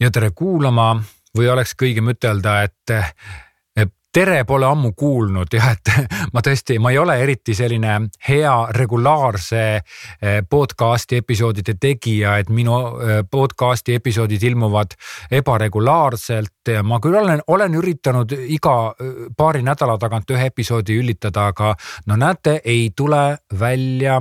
ja tere kuulama või oleks kõigem ütelda, et tere pole ammu kuulnud jah, et ma tõesti, ma ei ole eriti selline hea regulaarse eh, podcast'i episoodide tegija, et minu eh, podcast'i episoodid ilmuvad ebaregulaarselt. ma küll olen, olen üritanud iga eh, paari nädala tagant ühe episoodi ülitada, aga no näete, ei tule välja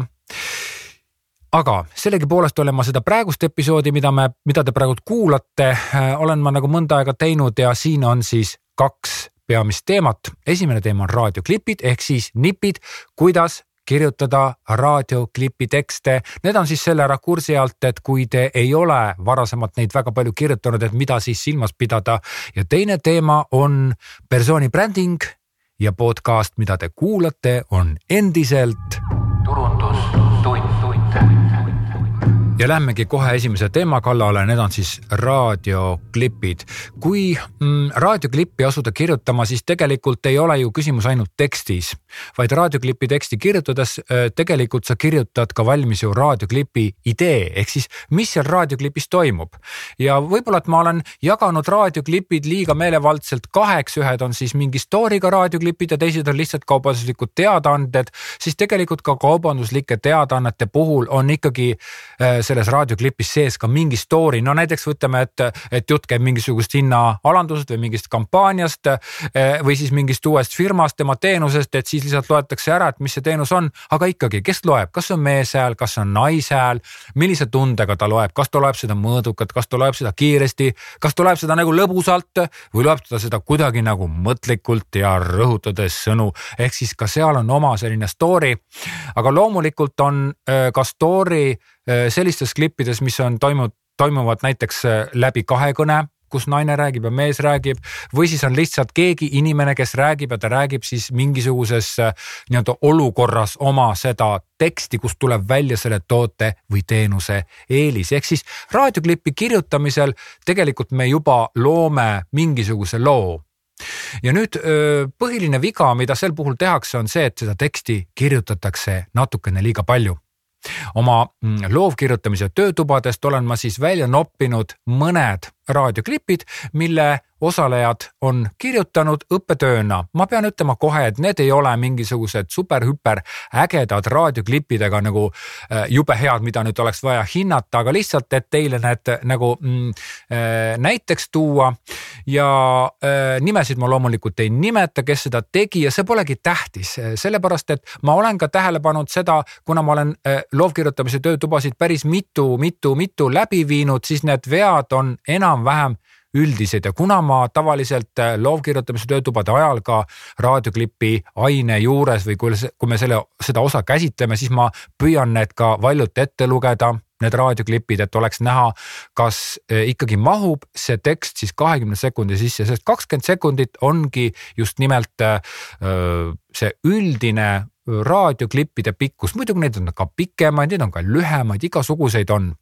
aga sellegipoolest olen ma seda praegust episoodi, mida me, mida te praegult kuulate, olen ma nagu mõnda aega teinud ja siin on siis kaks peamist teemat. esimene teema on raadioklipid ehk siis nipid, kuidas kirjutada raadioklipi tekste. Need on siis selle rakursi alt, et kui te ei ole varasemalt neid väga palju kirjutanud, et mida siis silmas pidada. ja teine teema on persooni bränding ja podcast, mida te kuulate, on endiselt turundustund ja lähmegi kohe esimese teema kallale, need on siis raadioklipid. kui mm, raadioklippi asuda kirjutama, siis tegelikult ei ole ju küsimus ainult tekstis, vaid raadioklipi teksti kirjutades äh, tegelikult sa kirjutad ka valmis ju raadioklipi idee, ehk siis mis seal raadioklipis toimub. ja võib-olla, et ma olen jaganud raadioklipid liiga meelevaldselt kaheks, ühed on siis mingi story'ga raadioklipid ja teised on lihtsalt kaubanduslikud teadaanded, siis tegelikult ka kaubanduslike teadaannete puhul on ikkagi äh, selles raadioklipis sees ka mingi story, no näiteks võtame, et, et jutt käib mingisugust hinnaalandusest või mingist kampaaniast eh, või siis mingist uuest firmast, tema teenusest, et siis lihtsalt loetakse ära, et mis see teenus on, aga ikkagi, kes loeb, kas on mees hääl, kas on naise hääl, millise tundega ta loeb, kas ta loeb seda mõõdukalt, kas ta loeb seda kiiresti, kas ta loeb seda nagu lõbusalt? Või loeb ta seda kuidagi nagu mõtlikult ja rõhutades sõnu, ehk siis ka seal on oma selline story. aga loomulikult on eh, ka story sellistes klippides, mis on toimunud, toimuvad näiteks äh, läbi kahekõne kus naine räägib ja mees räägib või siis on lihtsalt keegi inimene, kes räägib ja ta räägib siis mingisuguses äh, nii-öelda olukorras oma seda teksti, kust tuleb välja selle toote või teenuse eelis, ehk siis raadioklipi kirjutamisel tegelikult me juba loome mingisuguse loo. Ja nüüd põhiline viga, mida sel puhul tehakse, on see, et seda teksti kirjutatakse natukene liiga palju oma mm, loovkirjutamise töötubadest olen ma siis välja noppinud mõned raadioklipid, mille osalejad on kirjutanud õppetööna. ma pean ütlema kohe, et need ei ole mingisugused super-hüper ägedad raadioklippidega nagu äh, jube head, mida nüüd oleks vaja hinnata, aga lihtsalt, et teile need nagu mm, äh, näiteks tuua. ja äh, nimesid ma loomulikult ei nimeta, kes seda tegi ja see polegi tähtis, sellepärast et ma olen ka tähele pannud seda, kuna ma olen loovkirjutamise töötubasid päris mitu-mitu-mitu läbi viinud, siis need vead on enam-vähem üldised. Ja kuna ma tavaliselt äh, loovkirjutamise töötubade ajal ka raadioklipi aine juures või kui, kui me selle, seda osa käsitleme, siis ma püüan need ka valjult ette lugeda need raadioklipid, et oleks näha, kas äh, ikkagi mahub see tekst siis kahekümne sekundi sisse, sest kakskümmend sekundit ongi just nimelt äh, see üldine raadioklippide pikkus, muidugi neid on ka pikemaid, neid on ka lühemaid, igasuguseid on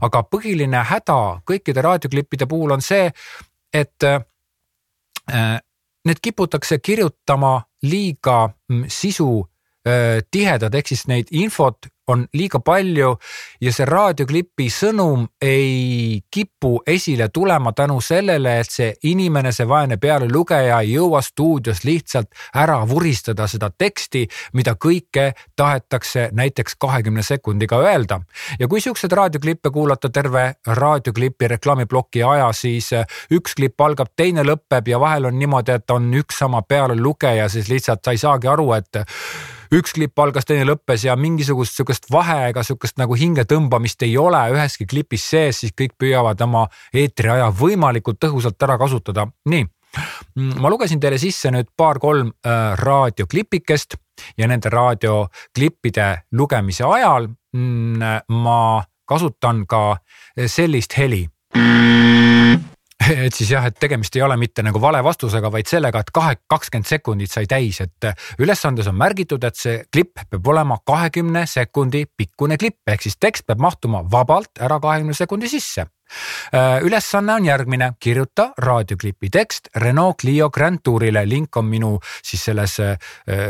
aga põhiline häda kõikide raadioklippide puhul on see, et äh, need kiputakse kirjutama liiga mm, sisu äh, tihedad, ehk siis neid infot on liiga palju ja see raadioklipi sõnum ei kipu esile tulema tänu sellele, et see inimene, see vaene pealelugeja ei jõua stuudios lihtsalt ära vuristada seda teksti, mida kõike tahetakse näiteks kahekümne sekundiga öelda. ja kui siukseid raadioklippe kuulata terve raadioklipi reklaamiploki aja, siis üks klipp algab, teine lõpeb ja vahel on niimoodi, et on üks sama pealelugeja, siis lihtsalt sa ei saagi aru, et üks klipp algas, teine lõppes ja mingisugust sihukest vaheaega, sihukest nagu hingetõmbamist ei ole. Üheski klipis sees, siis kõik püüavad oma eetriaja võimalikult tõhusalt ära kasutada. nii, ma lugesin teile sisse nüüd paar-kolm äh, raadioklipikest ja nende raadioklippide lugemise ajal mm, ma kasutan ka sellist heli et siis jah, et tegemist ei ole mitte nagu vale vastusega, vaid sellega, et kahe, kakskümmend sekundit sai täis, et ülesandes on märgitud, et see klipp peab olema kahekümne sekundi pikkune klipp, ehk siis tekst peab mahtuma vabalt ära kahekümne sekundi sisse. Äh, ülesanne on järgmine, kirjuta raadioklipi tekst Renault Clio Grand Tourile, link on minu siis selles äh,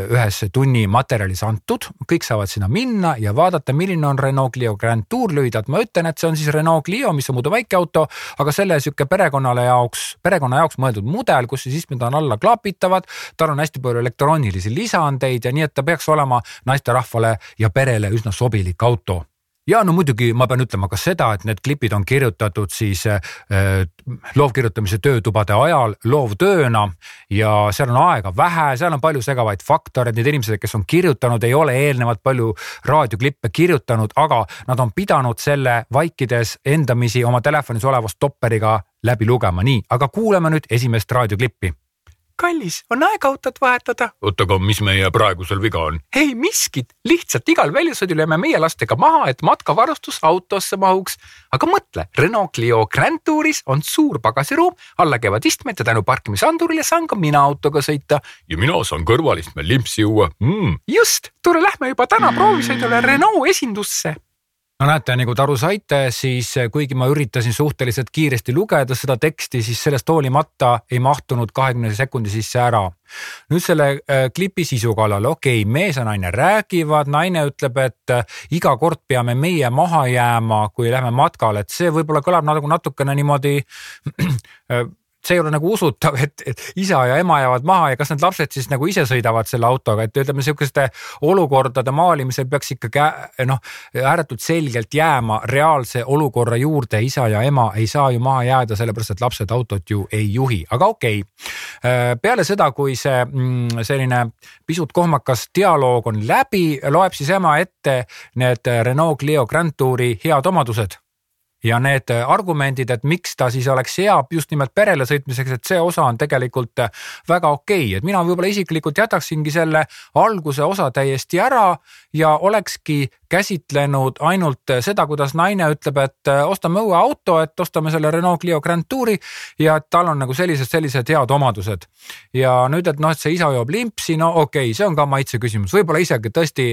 ühes tunni materjalis antud, kõik saavad sinna minna ja vaadata, milline on Renault Clio Grand Tour, lühidalt ma ütlen, et see on siis Renault Clio, mis on muidu väike auto, aga selle sihuke perekonnale jaoks, perekonna jaoks mõeldud mudel, kus siis istmed on alla klaapitavad, tal on hästi palju elektroonilisi lisandeid ja nii, et ta peaks olema naisterahvale ja perele üsna sobilik auto ja no muidugi ma pean ütlema ka seda, et need klipid on kirjutatud siis äh, loovkirjutamise töötubade ajal loovtööna ja seal on aega vähe, seal on palju segavaid faktoreid, need inimesed, kes on kirjutanud, ei ole eelnevalt palju raadioklippe kirjutanud, aga nad on pidanud selle vaikides endamisi oma telefonis oleva stopperiga läbi lugema, nii, aga kuulame nüüd esimest raadioklippi kallis, on aeg autot vahetada. oot, aga mis meie praegusel viga on? ei miskit, lihtsalt igal väljasõidul jääme meie lastega maha, et matkavarustus autosse mahuks. aga mõtle, Renault Clio Grand Touris on suur pagasiruum, alla käivad istmed ja tänu parkimisandurile saan ka mina autoga sõita. ja mina saan kõrvalistmel limpsi juua mm.. just, tule lähme juba täna proovisõidule Renault esindusse no näete, nagu te aru saite, siis eh, kuigi ma üritasin suhteliselt kiiresti lugeda seda teksti, siis sellest hoolimata ei mahtunud kahekümne sekundi sisse ära. nüüd selle äh, klipi sisu kallal, okei okay,, mees ja naine räägivad, naine ütleb, et äh, iga kord peame meie maha jääma, kui lähme matkale, et see võib-olla kõlab nagu natukene niimoodi see ei ole nagu usutav, et, et isa ja ema jäävad maha ja kas need lapsed siis nagu ise sõidavad selle autoga, et ütleme, sihukeste olukordade maalimisel peaks ikkagi noh, ääretult selgelt jääma reaalse olukorra juurde, isa ja ema ei saa ju maha jääda, sellepärast et lapsed autot ju ei juhi, aga okei. Okay.. peale seda, kui see mm, selline pisut kohmakas dialoog on läbi, loeb siis ema ette need Renault Clio Grand Touri head omadused ja need argumendid, et miks ta siis oleks hea just nimelt perele sõitmiseks, et see osa on tegelikult väga okei okay., et mina võib-olla isiklikult jätaksingi selle alguse osa täiesti ära ja olekski käsitlenud ainult seda, kuidas naine ütleb, et ostame uue auto, et ostame selle Renault Clio Grand Touri ja tal on nagu sellised, sellised head omadused. ja nüüd, et noh, et see isa joob limpsi, no okei okay,, see on ka maitse küsimus, võib-olla isegi tõesti,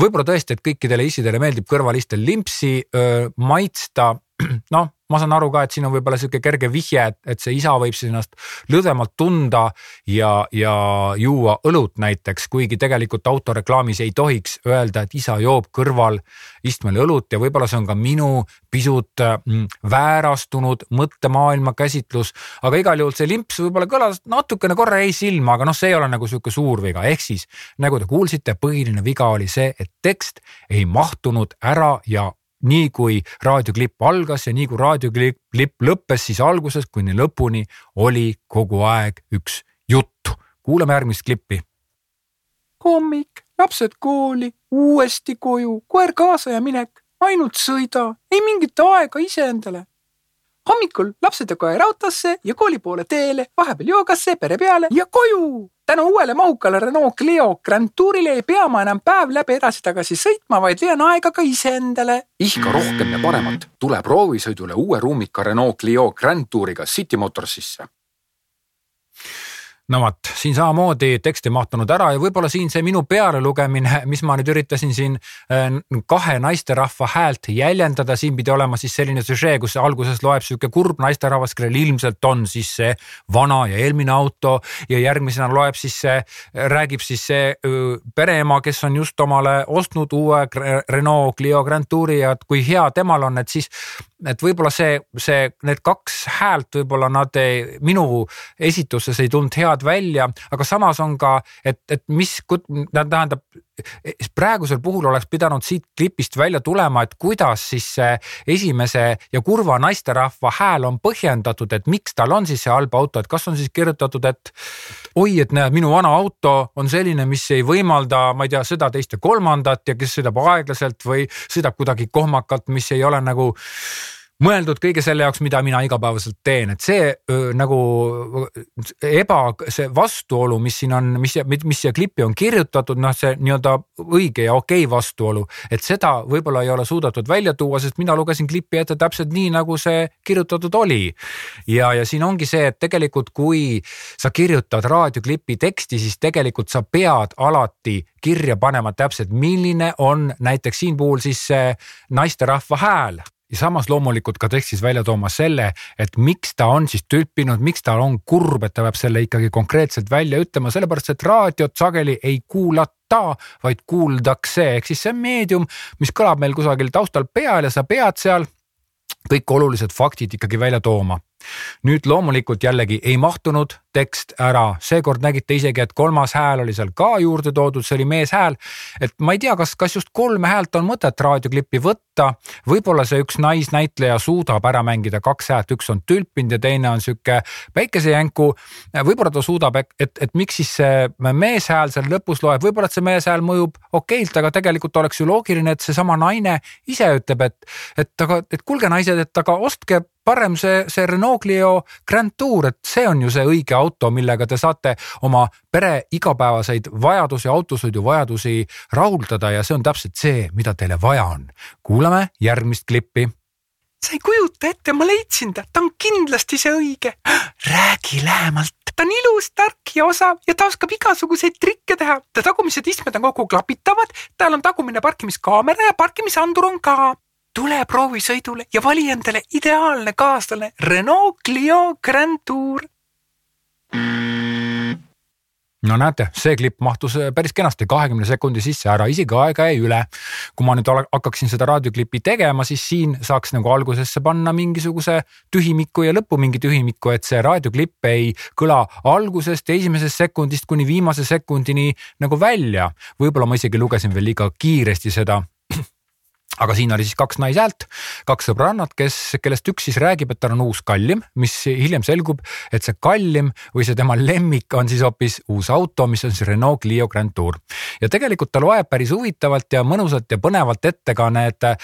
võib-olla tõesti, et kõikidele issidele meeldib kõrvalistel limpsi öö, maitsta noh, ma saan aru ka, et siin on võib-olla sihuke kerge vihje, et, et see isa võib siis ennast lõdvemalt tunda ja, ja juua õlut näiteks, kuigi tegelikult autoreklaamis ei tohiks öelda, et isa joob kõrval istmel õlut ja võib-olla see on ka minu pisut mm, väärastunud mõttemaailma käsitlus. aga igal juhul see limps võib-olla kõlas natukene korra jäi silma, aga noh, see ei ole nagu sihuke suur viga, ehk siis nagu te kuulsite, põhiline viga oli see, et tekst ei mahtunud ära ja nii kui raadioklipp algas ja nii kui raadioklipp lõppes, siis algusest kuni lõpuni oli kogu aeg üks jutt. kuulame järgmist klippi. hommik, lapsed kooli, uuesti koju, koer kaasa ja minek, ainult sõida, ei mingit aega iseendale. Hommikul lapsed ja koer autosse ja kooli poole teele, vahepeal joogasse, pere peale ja koju. Tänu uuele mahukale Renault Clio Grand Tourile ei pea ma enam päev läbi edasi-tagasi sõitma, vaid leian aega ka iseendale. ihka rohkem ja paremat, tule proovisõidule uue ruumika Renault Clio Grand Touriga City Motorsisse no vot, siin samamoodi tekst ei mahtunud ära ja võib-olla siin see minu pealelugemine, mis ma nüüd üritasin siin äh, kahe naisterahva häält jäljendada, siin pidi olema siis selline süžee, kus alguses loeb sihuke kurb naisterahvas, kellel ilmselt on siis see vana ja eelmine auto ja järgmisena loeb siis see, räägib siis see pereema, kes on just omale ostnud uue Renault Clio Grand Touri ja et kui hea temal on, et siis et võib-olla see, see, need kaks häält võib-olla nad ei, minu esituses ei tulnud head välja, aga samas on ka, et, et mis, tähendab praegusel puhul oleks pidanud siit klipist välja tulema, et kuidas siis see esimese ja kurva naisterahva hääl on põhjendatud, et miks tal on siis see halb auto, et kas on siis kirjutatud, et oi, et näed, minu vana auto on selline, mis ei võimalda, ma ei tea, seda, teist ja kolmandat ja kes sõidab aeglaselt või sõidab kuidagi kohmakalt, mis ei ole nagu mõeldud kõige selle jaoks, mida mina igapäevaselt teen, et see öö, nagu eba, see vastuolu, mis siin on, mis, mis siia klippi on kirjutatud, noh, see nii-öelda õige ja okei okay vastuolu, et seda võib-olla ei ole suudetud välja tuua, sest mina lugesin klippi ette täpselt nii, nagu see kirjutatud oli. ja, ja siin ongi see, et tegelikult, kui sa kirjutad raadioklipi teksti, siis tegelikult sa pead alati kirja panema täpselt, milline on näiteks siin puhul siis see naisterahva hääl ja samas loomulikult ka tekstis välja tooma selle, et miks ta on siis tülpinud, miks ta on kurb, et ta peab selle ikkagi konkreetselt välja ütlema, sellepärast et raadiot sageli ei kuulata, vaid kuuldakse, ehk siis see meedium, mis kõlab meil kusagil taustal peal ja sa pead seal kõik olulised faktid ikkagi välja tooma. Nüüd loomulikult jällegi ei mahtunud tekst ära, seekord nägite isegi, et kolmas hääl oli seal ka juurde toodud, see oli meeshääl. et ma ei tea, kas, kas just kolme häält on mõtet raadioklippi võtta, võib-olla see üks naisnäitleja suudab ära mängida kaks häält, üks on tülpinud ja teine on sihuke päikesejänku. võib-olla ta suudab, et, et, et miks siis see meeshääl seal lõpus loeb, võib-olla et see meeshääl mõjub okeilt, aga tegelikult oleks ju loogiline, et seesama naine ise ütleb, et, et aga, et kuulge naised, et aga ostke parem see, see Renault Clio Grand Tour, et see on ju see õige auto, millega te saate oma pere igapäevaseid vajadusi, autosõiduvajadusi rahuldada ja see on täpselt see, mida teile vaja on. kuulame järgmist klippi sa ei kujuta ette, ma leidsin ta, ta on kindlasti see õige. räägi lähemalt. ta on ilus, tark ja osav ja ta oskab igasuguseid trikke teha. ta tagumised istmed on kogu klapitavad, tal on tagumine parkimiskaamera ja parkimisandur on ka tule proovisõidule ja vali endale ideaalne kaaslane Renault Clio Grand Tour. No näete, see klipp mahtus äh, päris kenasti kahekümne sekundi sisse ära, isegi aega jäi üle. kui ma nüüd hakkaksin seda raadioklippi tegema, siis siin saaks nagu algusesse panna mingisuguse tühimiku ja lõppu mingi tühimiku, et see raadioklipp ei kõla algusest, esimesest sekundist kuni viimase sekundini nagu välja. võib-olla ma isegi lugesin veel liiga kiiresti seda aga siin oli siis kaks naishäält, kaks sõbrannat, kes, kellest üks siis räägib, et tal on uus kallim, mis hiljem selgub, et see kallim või see tema lemmik on siis hoopis uus auto, mis on siis Renault Clio Grand Tour. ja tegelikult ta loeb päris huvitavalt ja mõnusalt ja põnevalt ette ka need äh,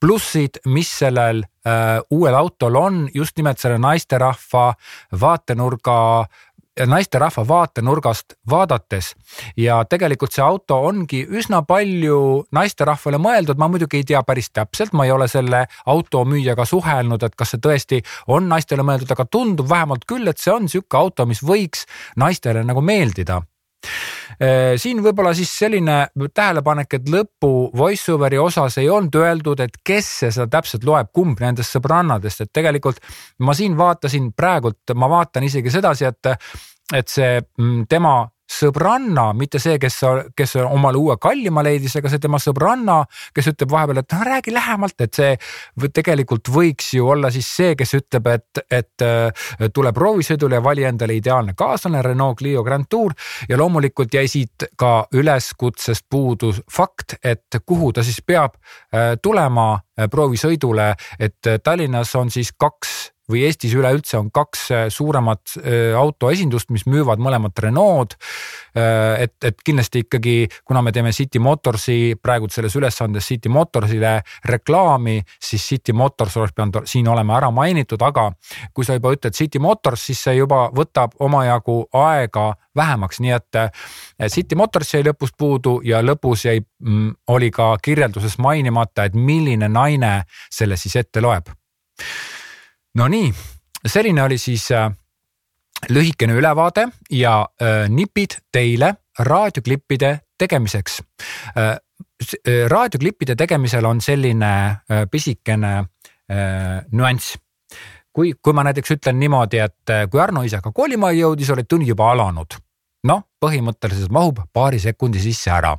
plussid, mis sellel uh, uuel autol on just nimelt selle naisterahva vaatenurga naisterahva vaatenurgast vaadates. Ja tegelikult see auto ongi üsna palju naisterahvale mõeldud, ma muidugi ei tea päris täpselt, ma ei ole selle auto müüjaga suhelnud, et kas see tõesti on naistele mõeldud, aga tundub vähemalt küll, et see on sihuke auto, mis võiks naistele nagu meeldida siin võib-olla siis selline tähelepanek, et lõpu voice-over'i osas ei olnud öeldud, et kes seda täpselt loeb, kumb nendest sõbrannadest, et tegelikult ma siin vaatasin praegult, ma vaatan isegi sedasi, et, et see mm, tema sõbranna, mitte see, kes, kes omale uue kallima leidis, aga see tema sõbranna, kes ütleb vahepeal, et noh, räägi lähemalt, et see tegelikult võiks ju olla siis see, kes ütleb, et, et tule proovisõidule ja vali endale ideaalne kaaslane Renault Clio Grand Tour ja loomulikult jäi siit ka üleskutsest puudu fakt, et kuhu ta siis peab äh, tulema äh, proovisõidule, et Tallinnas on siis kaks või Eestis üleüldse on kaks äh, suuremat äh, autoesindust, mis müüvad mõlemat Renault. Äh, et, et kindlasti ikkagi, kuna me teeme City Motorsi praegu selles ülesandes City Motorsile reklaami, siis City Motors oleks pidanud siin olema ära mainitud, aga kui sa juba ütled City Motors, siis see juba võtab omajagu aega vähemaks, nii et City Motors jäi lõpust puudu ja lõpus jäi, mm, oli ka kirjelduses mainimata, et milline naine selle siis ette loeb Nonii, selline oli siis äh, lühikene ülevaade ja äh, nipid teile raadioklippide tegemiseks äh,. raadioklippide tegemisel on selline pisikene nüanss kui, kui ma näiteks ütlen niimoodi, et kui Arno isaga koolima jõudis, olid tunnid juba alanud. noh, põhimõtteliselt mahub paari sekundi sisse ära.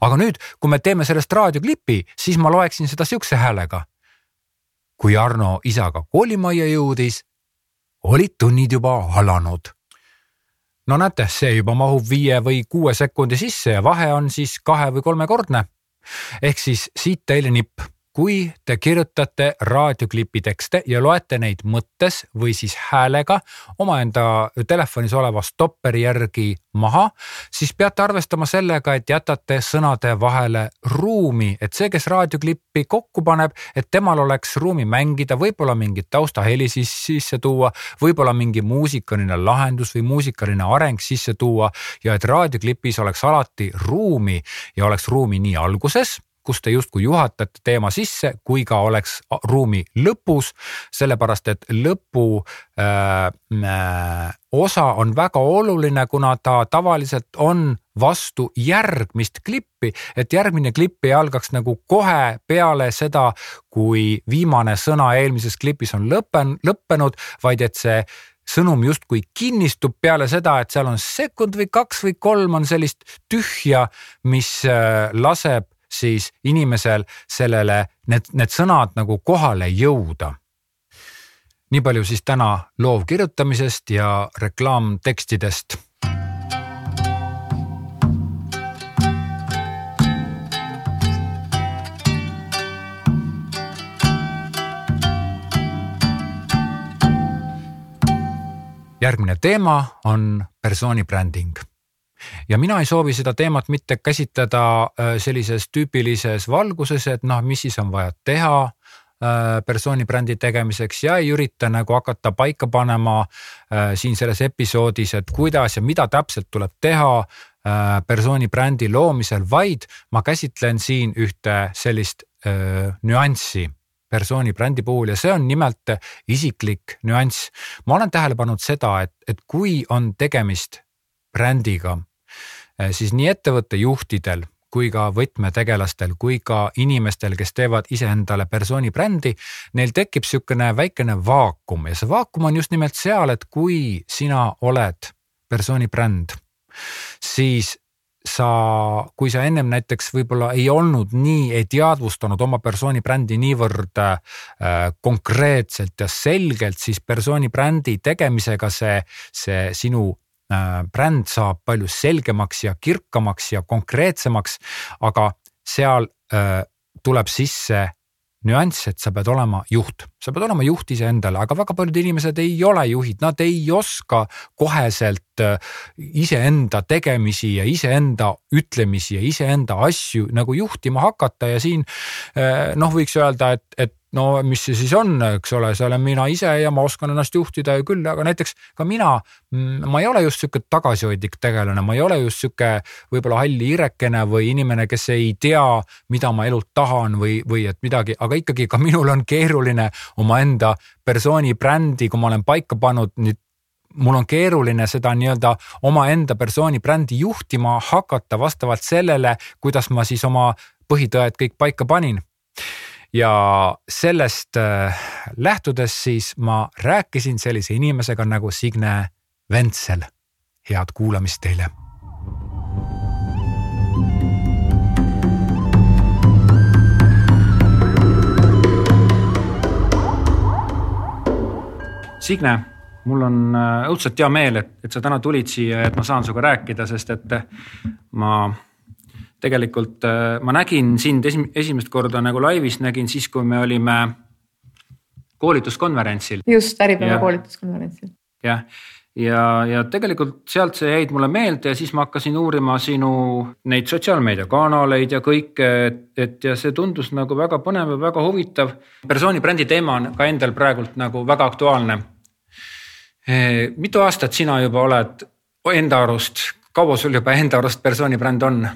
aga nüüd, kui me teeme sellest raadioklipi, siis ma loeksin seda siukse häälega kui Arno isaga koolimajja jõudis, olid tunnid juba alanud. no näete, see juba mahub viie või kuue sekundi sisse ja vahe on siis kahe või kolmekordne. ehk siis siit teile nipp kui te kirjutate raadioklipi tekste ja loete neid mõttes või siis häälega omaenda telefonis oleva stopperi järgi maha, siis peate arvestama sellega, et jätate sõnade vahele ruumi, et see, kes raadioklippi kokku paneb, et temal oleks ruumi mängida, võib-olla mingit taustaheli siis sisse tuua, võib-olla mingi muusikaline lahendus või muusikaline areng sisse tuua ja et raadioklipis oleks alati ruumi ja oleks ruumi nii alguses kus te justkui juhatate teema sisse, kui ka oleks ruumi lõpus, sellepärast et lõpu äh, äh, osa on väga oluline, kuna ta tavaliselt on vastu järgmist klippi, et järgmine klipp ei algaks nagu kohe peale seda, kui viimane sõna eelmises klipis on lõppen, lõppenud, vaid et see sõnum justkui kinnistub peale seda, et seal on sekund või kaks või kolm on sellist tühja, mis äh, laseb siis inimesel sellele, need, need sõnad nagu kohale jõuda. nii palju siis täna loovkirjutamisest ja reklaamtekstidest järgmine teema on persooni bränding ja mina ei soovi seda teemat mitte käsitleda äh, sellises tüüpilises valguses, et noh, mis siis on vaja teha äh, persooni brändi tegemiseks ja ei ürita nagu hakata paika panema äh, siin selles episoodis, et kuidas ja mida täpselt tuleb teha persooni brändi loomisel, vaid ma käsitlen siin ühte sellist nüanssi persooni brändi puhul ja see on nimelt isiklik nüanss. ma olen tähele pannud seda, et, et kui on tegemist brändiga, siis nii ettevõtte juhtidel kui ka võtmetegelastel kui ka inimestel, kes teevad iseendale persooni brändi, neil tekib niisugune väikene vaakum. Ja see vaakum on just nimelt seal, et kui sina oled persooni bränd, siis sa, kui sa ennem näiteks võib-olla ei olnud nii, ei teadvustanud oma persooni brändi niivõrd äh, konkreetselt ja selgelt, siis persooni brändi tegemisega see, see sinu äh, bränd saab palju selgemaks ja kirkamaks ja konkreetsemaks. aga seal äh, tuleb sisse nüanss, et sa pead olema juht, sa pead olema juht iseendale, aga väga paljud inimesed ei ole juhid, nad ei oska koheselt äh, iseenda tegemisi ja iseenda ütlemisi ja iseenda asju nagu juhtima hakata ja siin äh, noh, võiks öelda, et, et no mis see siis on, eks ole, see olen mina ise ja ma oskan ennast juhtida ju küll, aga näiteks ka mina, mm, ma ei ole just sihuke tagasihoidlik tegelane, ma ei ole just sihuke võib-olla hall hiirekene või inimene, kes ei tea, mida ma elult tahan või, või et midagi, aga ikkagi ka minul on keeruline omaenda persooni brändi, kui ma olen paika pannud nüüd mul on keeruline seda nii-öelda omaenda persooni brändi juhtima hakata vastavalt sellele, kuidas ma siis oma põhitõed kõik paika panin ja sellest äh, lähtudes siis ma rääkisin sellise inimesega nagu Signe Ventsel. head kuulamist teile. Signe, mul on äh, õudselt hea meel, et, et sa täna tulid siia et ma saan sinuga rääkida, sest et ma tegelikult äh, ma nägin sind esimest korda nagu laivis nägin siis, kui me olime koolituskonverentsil. just, Äripäeva koolituskonverentsil. jah, ja, ja tegelikult sealt see jäid mulle meelde ja siis ma hakkasin uurima sinu neid sotsiaalmeediakanaleid ja kõike, et, et ja see tundus nagu väga põnev ja väga huvitav. persooni brändi teema on ka endal praegult nagu väga aktuaalne. mitu aastat sina juba oled enda arust, kaua sul juba enda arust persooni bränd on?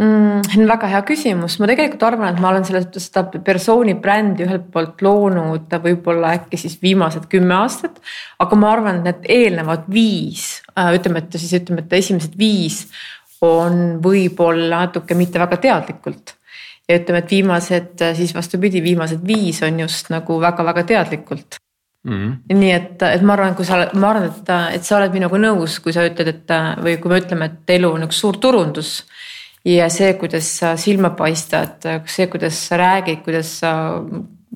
Mm,? väga hea küsimus, ma tegelikult arvan, et ma olen selles suhtes seda persooni brändi ühelt poolt loonud võib-olla äkki siis viimased kümme aastat. aga ma arvan, et need eelnevad viis, äh, ütleme, et siis ütleme, et esimesed viis on võib-olla natuke mitte väga teadlikult ja ütleme, et viimased siis vastupidi, viimased viis on just nagu väga-väga teadlikult mm. -hmm. nii et, et ma arvan, kui sa, ma arvan, et, et sa oled minuga nõus, kui sa ütled, et või kui me ütleme, et elu on üks suur turundus ja see, kuidas sa silma paistad, see, kuidas sa räägid, kuidas sa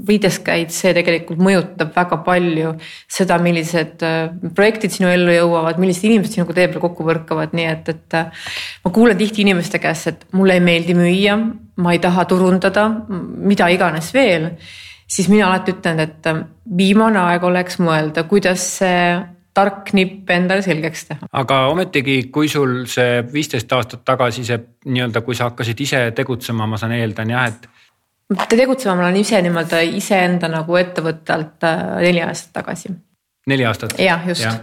viides käid, see tegelikult mõjutab väga palju seda, millised äh, projektid sinu ellu jõuavad, millised inimesed sinuga tee peal kokku põrkavad, nii et, et. Äh, ma kuulen tihti inimeste käest, et mulle ei meeldi müüa, ma ei taha turundada, mida iganes veel. siis mina alati ütlen, et äh, viimane aeg oleks mõelda, kuidas see tark nipp endale selgeks teha. aga ometigi, kui sul see viisteist aastat tagasi see nii-öelda, kui sa hakkasid ise tegutsema, ma saan eeldan jah, et. tegutsema ma olen ise nii-öelda iseenda nagu ettevõttelt äh, neli aastat tagasi. neli aastat? jah, just ja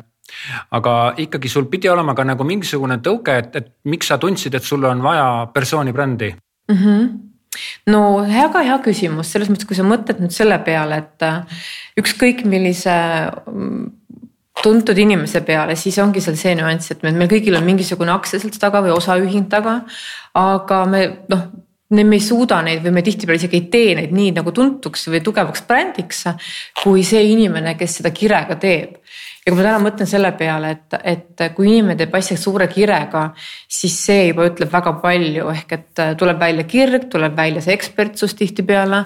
aga ikkagi sul pidi olema ka nagu mingisugune tõuge, et, et miks sa tundsid, et sul on vaja persooni brändi mm? -hmm no väga hea küsimus, selles mõttes, kui sa mõtled nüüd selle peale, et äh, ükskõik millise tuntud inimese peale, siis ongi seal see nüanss, et meil kõigil on mingisugune aktsiaselts taga või osaühing taga. aga me noh, me ei suuda neid või me tihtipeale isegi ei tee neid nii nagu tuntuks või tugevaks brändiks, kui see inimene, kes seda kirega teeb ja kui ma täna mõtlen selle peale, et, et kui inimene teeb asja suure kirega, siis see juba ütleb väga palju, ehk et tuleb välja kirg, tuleb välja see ekspertsus tihtipeale.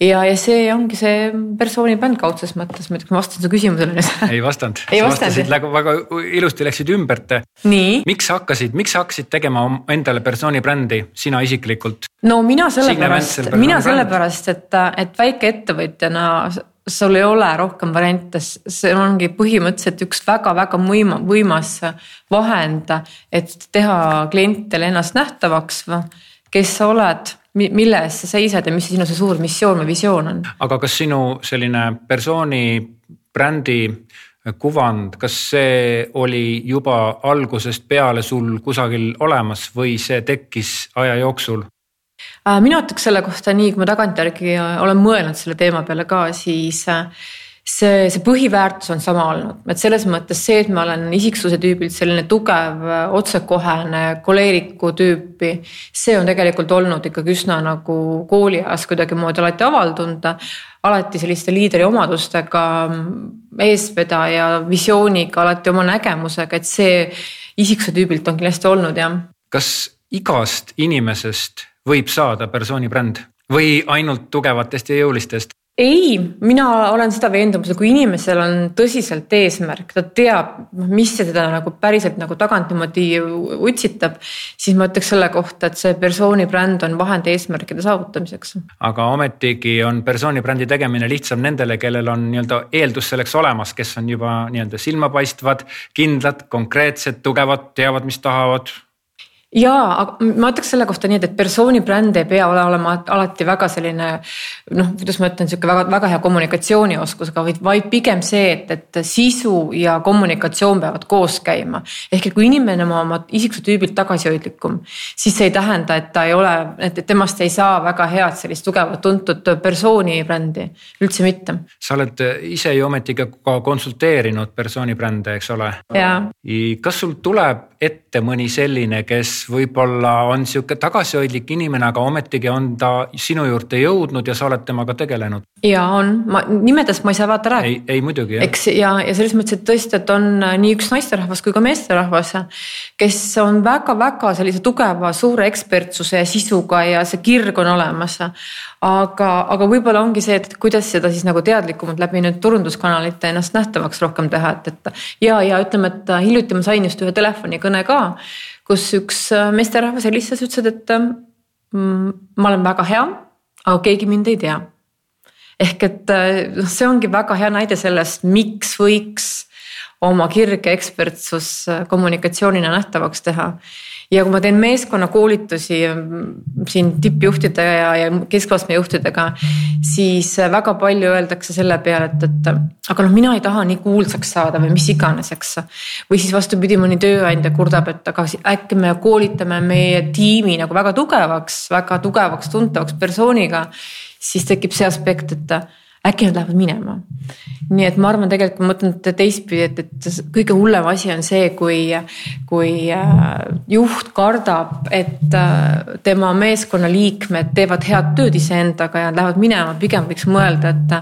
ja, ja see ongi see persooni bänd kaudses mõttes, ma kas ma vastasin su küsimusele nüüd. ei vastanud ei sa vastasid nagu väga ilusti läksid ümbert. miks sa hakkasid, miks sa hakkasid tegema endale persooni brändi, sina isiklikult? no mina sellepärast mina sellepärast, et, et väikeettevõtjana sul ei ole rohkem variante, see ongi põhimõtteliselt üks väga-väga võima-, võimas vahend, et teha klientidele ennast nähtavaks, kes sa oled, mille eest sa seisad ja mis sinu see suur missioon või visioon on aga kas sinu selline persooni brändi kuvand, kas see oli juba algusest peale sul kusagil olemas või see tekkis aja jooksul? Äh, mina ütleks selle kohta nii, kui ma tagantjärgi olen mõelnud selle teema peale ka, siis äh, see, see põhiväärtus on sama olnud, et selles mõttes see, et ma olen isiksuse tüübilt selline tugev, otsekohene, koleeriku tüüpi. see on tegelikult olnud ikkagi üsna nagu kooliajas kuidagimoodi alati avaldunud. alati selliste liidri omadustega, eestvedaja visiooniga, alati oma nägemusega, et see isiksuse tüübilt on kindlasti olnud jah kas igast inimesest võib saada persooni bränd või ainult tugevatest ja jõulistest? ei, mina olen seda veendumusel, kui inimesel on tõsiselt eesmärk, ta teab, mis teda nagu päriselt nagu tagant niimoodi utsitab. siis ma ütleks selle kohta, et see persooni bränd on vahend eesmärkide saavutamiseks. aga ometigi on persooni brändi tegemine lihtsam nendele, kellel on nii-öelda eeldus selleks olemas, kes on juba nii-öelda silmapaistvad, kindlad, konkreetsed, tugevad, teavad, mis tahavad ja, aga ma ütleks selle kohta nii, et, et persooni bränd ei pea olema alati väga selline noh, kuidas ma ütlen, sihuke väga-väga hea kommunikatsioonioskusega, vaid, vaid pigem see, et, et sisu ja kommunikatsioon peavad koos käima. ehk et kui inimene on oma isiksuse tüübilt tagasihoidlikum, siis see ei tähenda, et ta ei ole, et temast ei saa väga head sellist tugevat tuntud persooni brändi, üldse mitte. sa oled ise ju ometigi ka konsulteerinud persooni brände, eks ole? jaa. kas sul tuleb ette mõni selline, kes võib-olla on sihuke tagasihoidlik inimene, aga ometigi on ta sinu juurde jõudnud ja sa oled temaga tegelenud? ja on, ma nimedest ma ei saa vaata rääkida. ei, ei muidugi eks ja, ja selles mõttes, et tõesti, et on nii üks naisterahvas kui ka meesterahvas, kes on väga-väga sellise tugeva, suure ekspertsuse ja sisuga ja see kirg on olemas. aga, aga võib-olla ongi see, et kuidas seda siis nagu teadlikumalt läbi nüüd turunduskanalite ennast nähtavaks rohkem teha, et, et. ja, ja ütleme, et hiljuti ma sain just ühe telefonikõne ka, kus üks meesterahvas helistas, ütles, et mm, ma olen väga hea, aga keegi mind ei tea ehk et noh, see ongi väga hea näide sellest, miks võiks oma kirge ekspertsus kommunikatsioonina nähtavaks teha. Ja kui ma teen meeskonnakoolitusi siin tippjuhtide ja, ja keskastme juhtidega, siis väga palju öeldakse selle peale, et, et aga noh, mina ei taha nii kuulsaks saada või mis iganes, eks. või siis vastupidi, mõni tööandja kurdab, et aga äkki me koolitame meie tiimi nagu väga tugevaks, väga tugevaks, tuntavaks persooniga siis tekib see aspekt, et äkki nad lähevad minema. nii et ma arvan, tegelikult ma mõtlen teistpidi, et, et kõige hullem asi on see, kui, kui juht kardab, et tema meeskonna liikmed teevad head tööd iseendaga ja lähevad minema, pigem võiks mõelda, et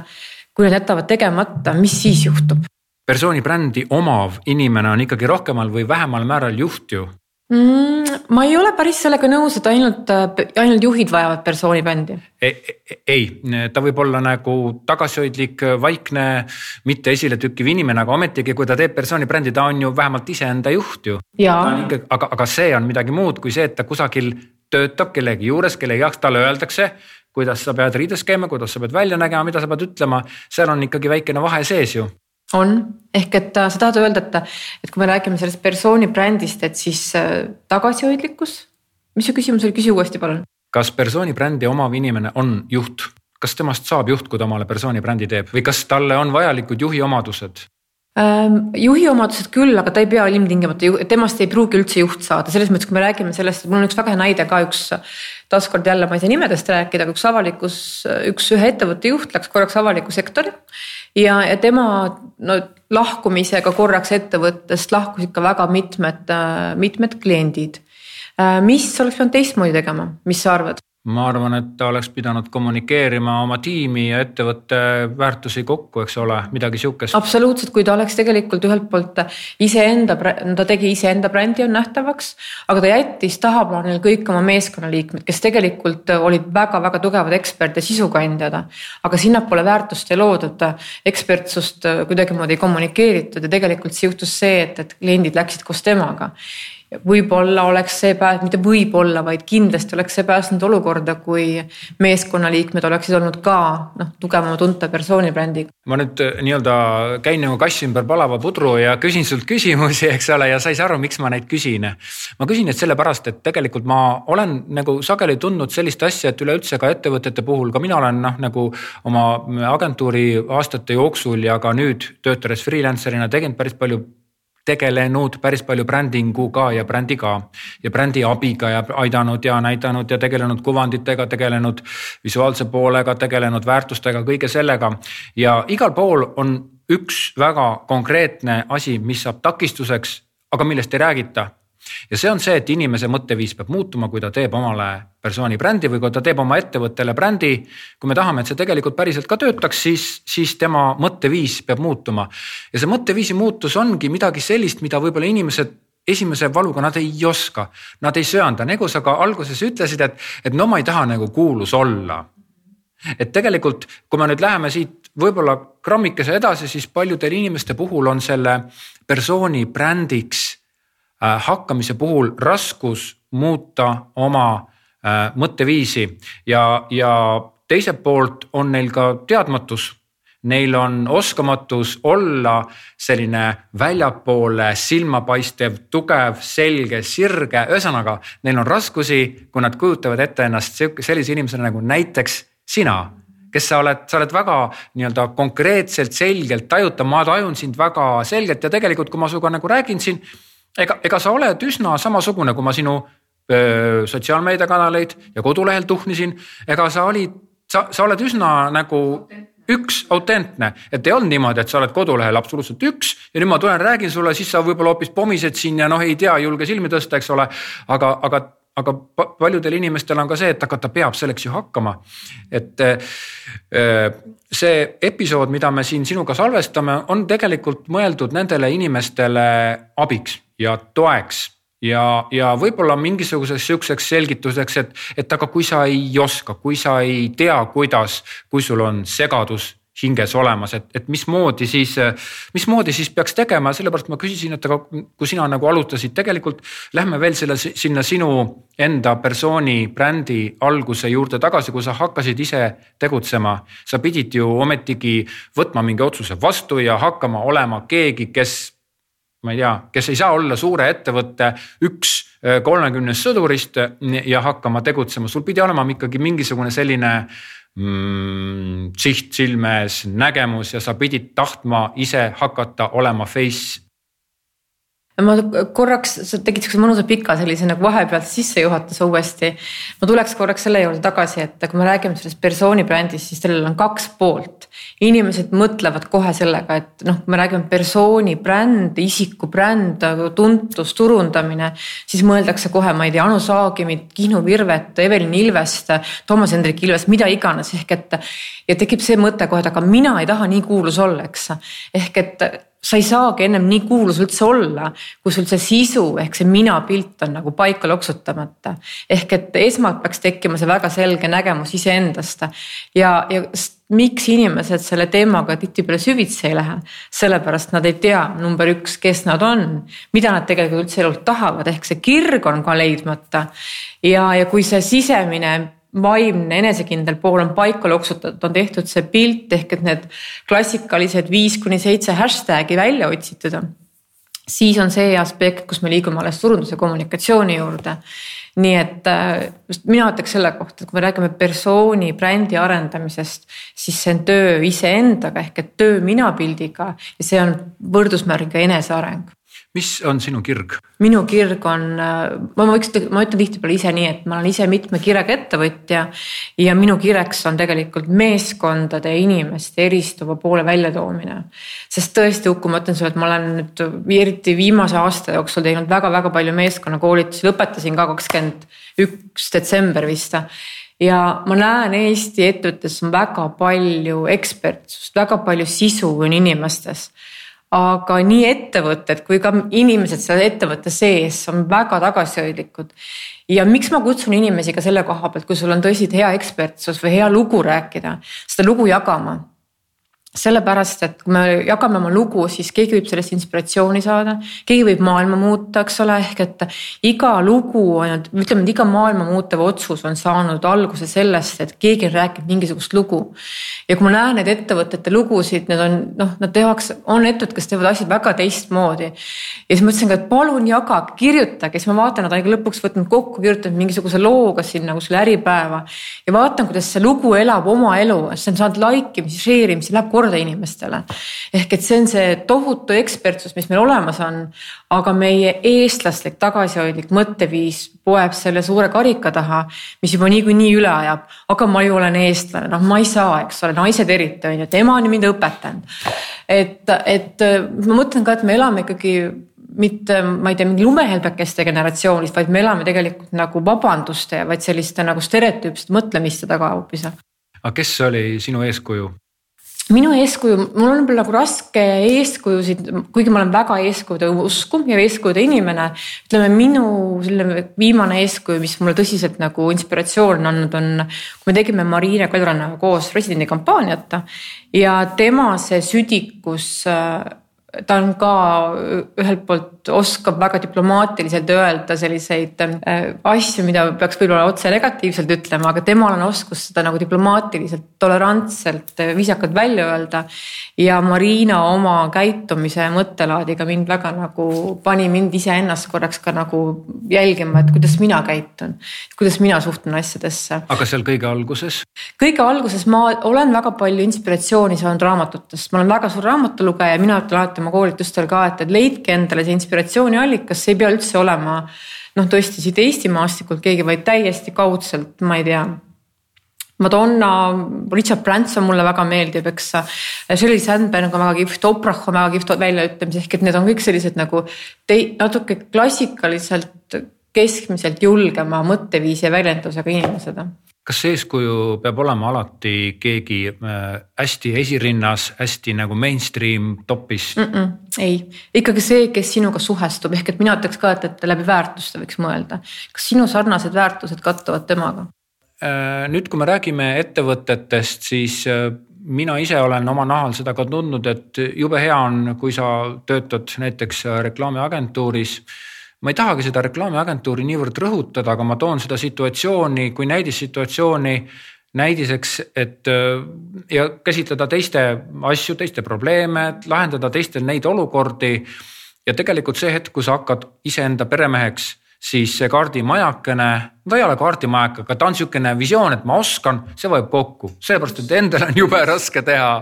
kui nad jätavad tegemata, mis siis juhtub? persooni brändi omav inimene on ikkagi rohkemal või vähemal määral juht ju mm,? ma ei ole päris sellega nõus, et ainult, ainult juhid vajavad persooni bändi. ei, ta võib olla nagu tagasihoidlik, vaikne, mitte esiletükkiv inimene, aga ometigi, kui ta teeb persooni brändi, ta on ju vähemalt iseenda juht ju. aga, aga see on midagi muud kui see, et ta kusagil töötab kellegi juures, kellegi jaoks talle öeldakse kuidas sa pead riides käima, kuidas sa pead välja nägema, mida sa pead ütlema, seal on ikkagi väikene vahe sees ju on, ehk et sa tahad öelda, et, et kui me räägime sellest persooni brändist, et siis tagasihoidlikkus, mis su küsimus oli, küsi uuesti palun. kas persooni brändi omav inimene on juht, kas temast saab juht, kui ta omale persooni brändi teeb või kas talle on vajalikud juhi omadused? Ähm, juhi omadused küll, aga ta ei pea ilmtingimata, temast ei pruugi üldse juht saada, selles mõttes, kui me räägime sellest, et mul on üks väga hea näide ka üks. taaskord jälle ma ei saa nimedest rääkida, aga üks avalikus, üks ühe ettevõtte juht läks korraks avalikku sektori. Ja, ja tema no lahkumisega korraks ettevõttest lahkusid ka väga mitmed, mitmed kliendid. Äh, mis oleks pidanud teistmoodi tegema, mis sa arvad? Ma arvan, et ta oleks pidanud kommunikeerima oma tiimi ja ettevõtte väärtusi kokku, eks ole, midagi sihukest. absoluutselt, kui ta oleks tegelikult ühelt poolt iseenda, ta tegi iseenda brändi on nähtavaks, aga ta jättis tahaplaanile kõik oma meeskonnaliikmed, kes tegelikult olid väga-väga tugevad ekspert ja sisukandjad. aga sinnapoole väärtust ei loodud, ekspertsust kuidagimoodi ei kommunikeeritud ja tegelikult siis juhtus see, et, et kliendid läksid koos temaga võib-olla oleks see pääs-, mitte võib-olla, vaid kindlasti oleks see päästnud olukorda, kui meeskonnaliikmed oleksid olnud ka noh, tugevama tunta persooni brändiga. ma nüüd äh, nii-öelda käin nagu kass ümber palava pudru ja küsin sult küsimusi, eks ole, ja sa ei saa aru, miks ma neid küsin. ma küsin neid sellepärast, et tegelikult ma olen nagu sageli tundnud sellist asja, et üleüldse ka ettevõtete puhul, ka mina olen noh, nagu oma agentuuri aastate jooksul ja ka nüüd töötades freelancer'ina tegelenud päris palju tegelenud päris palju brändinguga ja brändiga ja brändi abiga ja aidanud ja näidanud ja tegelenud kuvanditega, tegelenud visuaalse poolega, tegelenud väärtustega, kõige sellega. ja igal pool on üks väga konkreetne asi, mis saab takistuseks, aga millest ei räägita ja see on see, et inimese mõtteviis peab muutuma, kui ta teeb omale persooni brändi või kui ta teeb oma ettevõttele brändi. kui me tahame, et see tegelikult päriselt ka töötaks, siis, siis tema mõtteviis peab muutuma. ja see mõtteviisi muutus ongi midagi sellist, mida võib-olla inimesed esimese valuga nad ei oska, nad ei söanda, nagu sa ka alguses ütlesid, et, et no ma ei taha nagu kuulus olla. et tegelikult, kui me nüüd läheme siit võib-olla grammikese edasi, siis paljudel inimeste puhul on selle persooni brändiks hakkamise puhul raskus muuta oma äh, mõtteviisi ja, ja teiselt poolt on neil ka teadmatus. Neil on oskamatus olla selline väljapoole silmapaistev, tugev, selge, sirge, ühesõnaga neil on raskusi, kui nad kujutavad ette ennast sellise inimesena nagu näiteks sina kes sa oled, sa oled väga nii-öelda konkreetselt, selgelt tajutav, ma tajun sind väga selgelt ja tegelikult, kui ma sinuga nagu räägin siin ega, ega sa oled üsna samasugune, kui ma sinu öö, sotsiaalmeediakanaleid ja kodulehel tuhnisin, ega sa olid, sa, sa oled üsna nagu üks autentne, et ei olnud niimoodi, et sa oled kodulehel absoluutselt üks ja nüüd ma tulen, räägin sulle, siis sa võib-olla hoopis pomised siin ja noh, ei tea, ei julge silmi tõsta, eks ole. aga, aga, aga paljudel inimestel on ka see, et aga ta peab selleks ju hakkama. et see episood, mida me siin sinuga salvestame, on tegelikult mõeldud nendele inimestele abiks ja toeks ja, ja võib-olla mingisuguseks sihukeseks selgituseks, et, et aga kui sa ei oska, kui sa ei tea, kuidas, kui sul on segadus hinges olemas, et, et mismoodi siis, mismoodi siis peaks tegema, sellepärast ma küsisin, et aga kui sina nagu alustasid, tegelikult lähme veel selle sinna sinu enda persooni brändi alguse juurde tagasi, kui sa hakkasid ise tegutsema. sa pidid ju ometigi võtma mingi otsuse vastu ja hakkama olema keegi, kes ma ei tea, kes ei saa olla suure ettevõtte üks kolmekümnest sõdurist ja hakkama tegutsema, sul pidi olema ikkagi mingisugune selline mm, siht silme ees, nägemus ja sa pidid tahtma ise hakata olema face ma korraks, sa tegid siukse mõnusa pika sellise nagu vahepealse sissejuhatuse uuesti. ma tuleks korraks selle juurde tagasi, et kui me räägime sellest persooni brändist, siis sellel on kaks poolt. inimesed mõtlevad kohe sellega, et noh, kui me räägime persooni bränd, isiku bränd, tuntus, turundamine, siis mõeldakse kohe, ma ei tea, Anu Saagimit, Kihnu Virvet, Evelin Ilvest, Toomas Hendrik Ilvest, mida iganes, ehk et. ja tekib see mõte kohe, et aga mina ei taha nii kuulus olla, eks. ehk et sa ei saagi ennem nii kuulus üldse olla, kui sul see sisu ehk see mina pilt on nagu paika loksutamata. ehk et esmalt peaks tekkima see väga selge nägemus iseendast ja, ja miks inimesed selle teemaga tihtipeale süvitsi ei lähe, sellepärast nad ei tea, number üks, kes nad on, mida nad tegelikult üldse elult tahavad, ehk see kirg on ka leidmata. ja, ja kui see sisemine vaimne enesekindel pool on paika loksutatud, on tehtud see pilt ehk et need klassikalised viis kuni seitse hashtag'i välja otsitud. siis on see aspekt, kus me liigume alles turunduse kommunikatsiooni juurde nii et äh, just mina ütleks selle kohta, et kui me räägime persooni brändi arendamisest, siis see on töö iseendaga ehk et töö minapildiga ja see on võrdusmärgiga eneseareng mis on sinu kirg? minu kirg on, ma võiks, ma ütlen tihtipeale ise nii, et ma olen ise mitme kirega ettevõtja. ja minu kireks on tegelikult meeskondade ja inimeste eristuva poole väljatoomine. sest tõesti, Uku, ma ütlen sulle, et ma olen nüüd eriti viimase aasta jooksul teinud väga-väga palju meeskonnakoolitusi, lõpetasin ka kakskümmend üks detsember vist ja ma näen Eesti ettevõttes on väga palju ekspertsust, väga palju sisu on inimestes aga nii ettevõtted kui ka inimesed seal ettevõtte sees on väga tagasihoidlikud. ja miks ma kutsun inimesi ka selle koha pealt, kui sul on tõesti hea ekspertsus või hea lugu rääkida, seda lugu jagama sellepärast, et kui me jagame oma lugu, siis keegi võib sellest inspiratsiooni saada, keegi võib maailma muuta, eks ole, ehk et iga lugu on, ütleme, et iga maailma muutev otsus on saanud alguse sellest, et keegi on rääkinud mingisugust lugu. ja kui ma näen neid ettevõtete lugusid, need on noh, nad tehakse, on ettevõtted, kes teevad asju väga teistmoodi. ja siis mõtlesin ka, et palun jagage, kirjutage, siis ma vaatan, nad on ikka lõpuks võtnud kokku, kirjutanud mingisuguse loo ka sinna kuskile Äripäeva. ja vaatan, kuidas see lugu elab oma elu, see on saanud like imisi, share imisi, läheb korda inimestele. ehk et see on see tohutu ekspertsus, mis meil olemas on, aga meie eestlaslik tagasihoidlik mõtteviis poeb selle suure karika taha, mis juba niikuinii üle ajab. aga ma ju olen eestlane, noh, ma ei saa, eks ole, naised eriti on ju, et ema on mind õpetanud. et, et ma mõtlen ka, et me elame ikkagi mitte, ma ei tea, mingi lumehelbekeste generatsioonist, vaid me elame tegelikult nagu vabanduste, vaid selliste nagu stereotüüpsete mõtlemiste taga hoopis. aga kes oli sinu eeskuju? Minu eeskuju, mul on võib-olla nagu raske eeskujusid, kuigi ma olen väga eeskujude usku ja eeskujude inimene. ütleme minu selline viimane eeskuju, mis mulle tõsiselt nagu inspiratsiooni andnud on, kui me tegime Marine Kaljurannaga koos presidendikampaaniat ja tema see südikus ta on ka ühelt poolt oskab väga diplomaatiliselt öelda selliseid äh, asju, mida peaks võib-olla otse negatiivselt ütlema, aga temal on oskus seda nagu diplomaatiliselt, tolerantselt, äh, viisakalt välja öelda. ja Marina oma käitumise mõttelaadiga mind väga nagu pani mind iseennast korraks ka nagu jälgima, et kuidas mina käitun, kuidas mina suhtun asjadesse. aga seal kõige alguses? kõige alguses ma olen väga palju inspiratsiooni saanud raamatutest, ma olen väga suur raamatulugeja, mina ütlen alati oma koolitustel ka, et, et leidke endale see inspiratsiooniallikas, see ei pea üldse olema noh, tõesti siit Eesti maastikult keegi, vaid täiesti kaudselt, ma ei tea. Madonna, Richard Branson mulle väga meeldib, eks. Shirley Sandberg on väga kihvt, Oprah on väga kihvt väljaütlemise, ehk et need on kõik sellised nagu tei-, natuke klassikaliselt keskmiselt julgema mõtteviisi ja väljendusega inimesed kas eeskuju peab olema alati keegi äh, hästi esirinnas, hästi nagu mainstream topis mm? -mm, ei, ikkagi see, kes sinuga suhestub, ehk et mina ütleks ka, et, et läbi väärtuste võiks mõelda. kas sinu sarnased väärtused kattuvad temaga? Äh, nüüd, kui me räägime ettevõtetest, siis äh, mina ise olen oma nahal seda ka tundnud, et jube hea on, kui sa töötad näiteks reklaamiagentuuris ma ei tahagi seda reklaamiagentuuri niivõrd rõhutada, aga ma toon seda situatsiooni kui näidissituatsiooni näidiseks, et äh, ja käsitleda teiste asju, teiste probleeme, lahendada teistel neid olukordi. ja tegelikult see hetk, kui sa hakkad iseenda peremeheks, siis see kaardimajakene, ta ei ole kaardimajak, aga ta on sihukene visioon, et ma oskan, see vajub kokku, sellepärast et endal on jube raske teha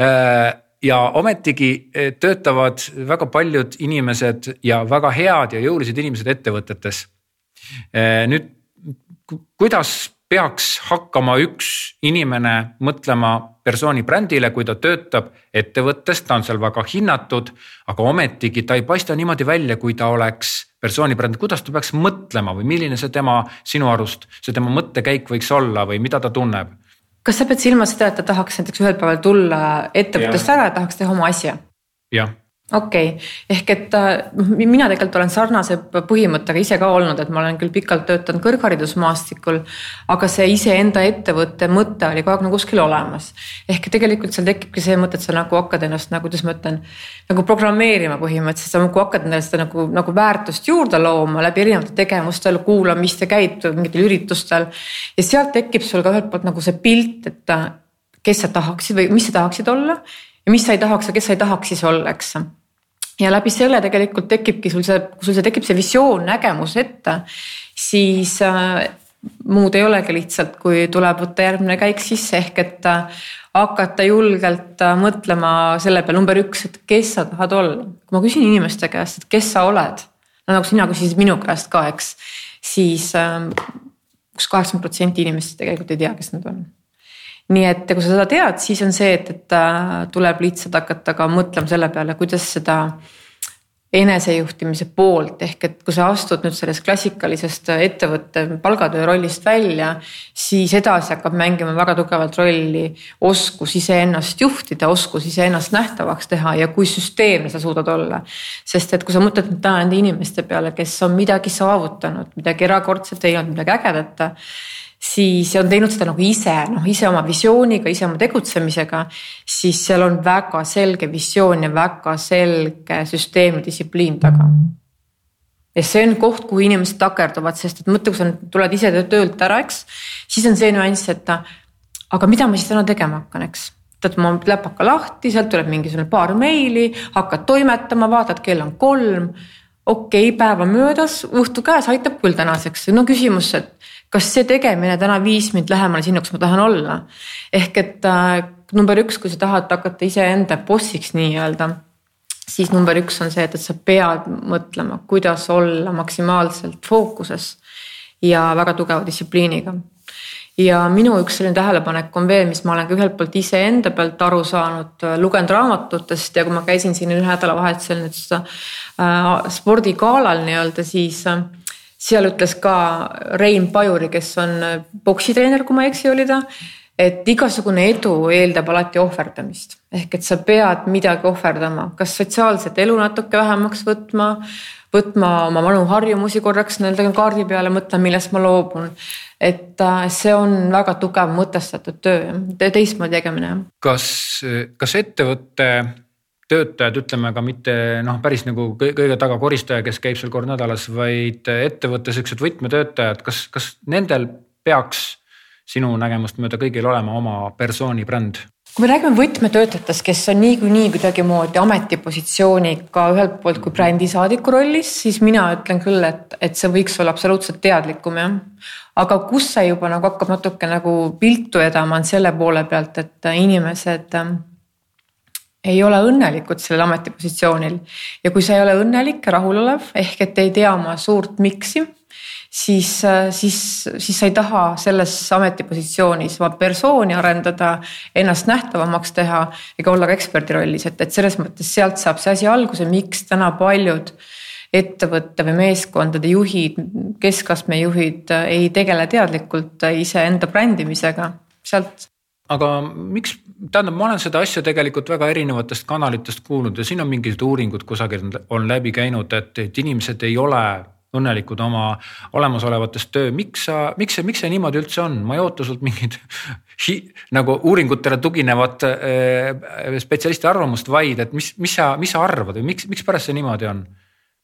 äh, ja ometigi eh, töötavad väga paljud inimesed ja väga head ja jõulised inimesed ettevõtetes. Eh, nüüd, kuidas peaks hakkama üks inimene mõtlema persooni brändile, kui ta töötab ettevõttes, ta on seal väga hinnatud, aga ometigi ta ei paista niimoodi välja, kui ta oleks persooni bränd, kuidas ta peaks mõtlema või milline see tema, sinu arust, see tema mõttekäik võiks olla või mida ta tunneb? Kas sa pead silmas seda, et ta tahaks näiteks ühel päeval tulla ettevõttest ära ja tahaks teha oma asja? jah okei okay., ehk et noh, mina tegelikult olen sarnase põhimõttega ise ka olnud, et ma olen küll pikalt töötanud kõrgharidusmaastikul. aga see iseenda ettevõtte mõte oli kogu aeg nagu kuskil olemas. ehk tegelikult seal tekibki see mõte, et sa nagu hakkad ennast nagu, kuidas ma ütlen, nagu programmeerima põhimõtteliselt, sa nagu hakkad endale seda nagu, nagu väärtust juurde looma läbi erinevate tegevustel, kuulamist ja käid mingitel üritustel. ja sealt tekib sul ka ühelt poolt nagu see pilt, et kes sa tahaksid või mis sa tahaksid olla ja mis sa ei tahaks ja kes sa ei tahaks siis olla, eks ja läbi selle tegelikult tekibki sul see, kui sul see tekib see visioon, nägemus ette, siis äh, muud ei olegi lihtsalt, kui tuleb võtta järgmine käik sisse ehk et äh, hakata julgelt äh, mõtlema selle peale, number üks, et kes sa tahad olla. kui ma küsin inimeste käest, et kes sa oled, no nagu sina küsisid minu käest ka, eks, siis äh, kus kaheksakümmend protsenti inimestest tegelikult ei tea, kes nad on nii et kui sa seda tead, siis on see, et, et tuleb lihtsalt hakata ka mõtlema selle peale, kuidas seda enesejuhtimise poolt ehk et kui sa astud nüüd sellest klassikalisest ettevõtte palgatöö rollist välja, siis edasi hakkab mängima väga tugevat rolli oskus iseennast juhtida, oskus iseennast nähtavaks teha ja kui süsteemne sa suudad olla. sest et kui sa mõtled nüüd täna nende inimeste peale, kes on midagi saavutanud, midagi erakordset teinud, midagi ägedat siis on teinud seda nagu ise, noh ise oma visiooniga, ise oma tegutsemisega, siis seal on väga selge visioon ja väga selge süsteem ja distsipliin taga. ja see on koht, kuhu inimesed takerduvad, sest et mõtle, kui sa tuled ise töölt ära, eks, siis on see nüanss, et aga mida ma siis täna tegema hakkan, eks võtad oma läpaka lahti, sealt tuleb mingisugune paar meili, hakkad toimetama, vaatad, kell on kolm. okei okay,, päev on möödas, õhtu käes, aitab küll tänaseks, no küsimus, et kas see tegemine täna viis mind lähemale sinna, kus ma tahan olla. ehk et äh, number üks, kui sa tahad hakata iseenda bossiks nii-öelda, siis number üks on see, et, et sa pead mõtlema, kuidas olla maksimaalselt fookuses ja väga tugeva distsipliiniga ja minu üks selline tähelepanek on veel, mis ma olen ka ühelt poolt iseenda pealt aru saanud, lugenud raamatutest ja kui ma käisin siin ühe nädalavahetusel nüüd äh, spordigalal nii-öelda, siis äh, seal ütles ka Rein Pajuri, kes on poksitreener, kui ma ei eksi, oli ta. et igasugune edu eeldab alati ohverdamist ehk et sa pead midagi ohverdama, kas sotsiaalset elu natuke vähemaks võtma, võtma oma vanu harjumusi korraks nii-öelda kaardi peale, mõtlema, millest ma loobun. et äh, see on väga tugev mõtestatud töö, teistmoodi tegemine. kas, kas ettevõtte töötajad, ütleme ka mitte noh, päris nagu kõige taga koristaja, kes käib seal kord nädalas, vaid ettevõtte siuksed võtmetöötajad, kas, kas nendel peaks sinu nägemust mööda kõigil olema oma persooni bränd? kui me räägime võtmetöötajatest, kes on niikuinii kuidagimoodi ametipositsiooniga ühelt poolt kui brändisaadiku rollis, siis mina ütlen küll, et, et see võiks olla absoluutselt teadlikum jah. aga kus see juba nagu hakkab natuke nagu viltu vedama, on selle poole pealt, et inimesed ei ole õnnelikud sellel ametipositsioonil. Ja kui sa ei ole õnnelik ja rahulolev ehk et ei tea oma suurt miks'i, siis, siis, siis sa ei taha selles ametipositsioonis oma persooni arendada, ennast nähtavamaks teha ega olla ka eksperdi rollis, et, et selles mõttes sealt saab see asi alguse, miks täna paljud ettevõtte või meeskondade juhid, keskastme juhid ei tegele teadlikult iseenda brändimisega, sealt aga miks, tähendab, ma olen seda asja tegelikult väga erinevatest kanalitest kuulnud ja siin on mingisugused uuringud kusagil on läbi käinud, et, et inimesed ei ole õnnelikud oma olemasolevates töö, miks sa, miks see, miks see niimoodi üldse on, ma ei oota sult mingit nagu uuringutele tuginevat äh, spetsialisti arvamust, vaid et mis, mis sa, mis sa arvad või miks, mikspärast see niimoodi on?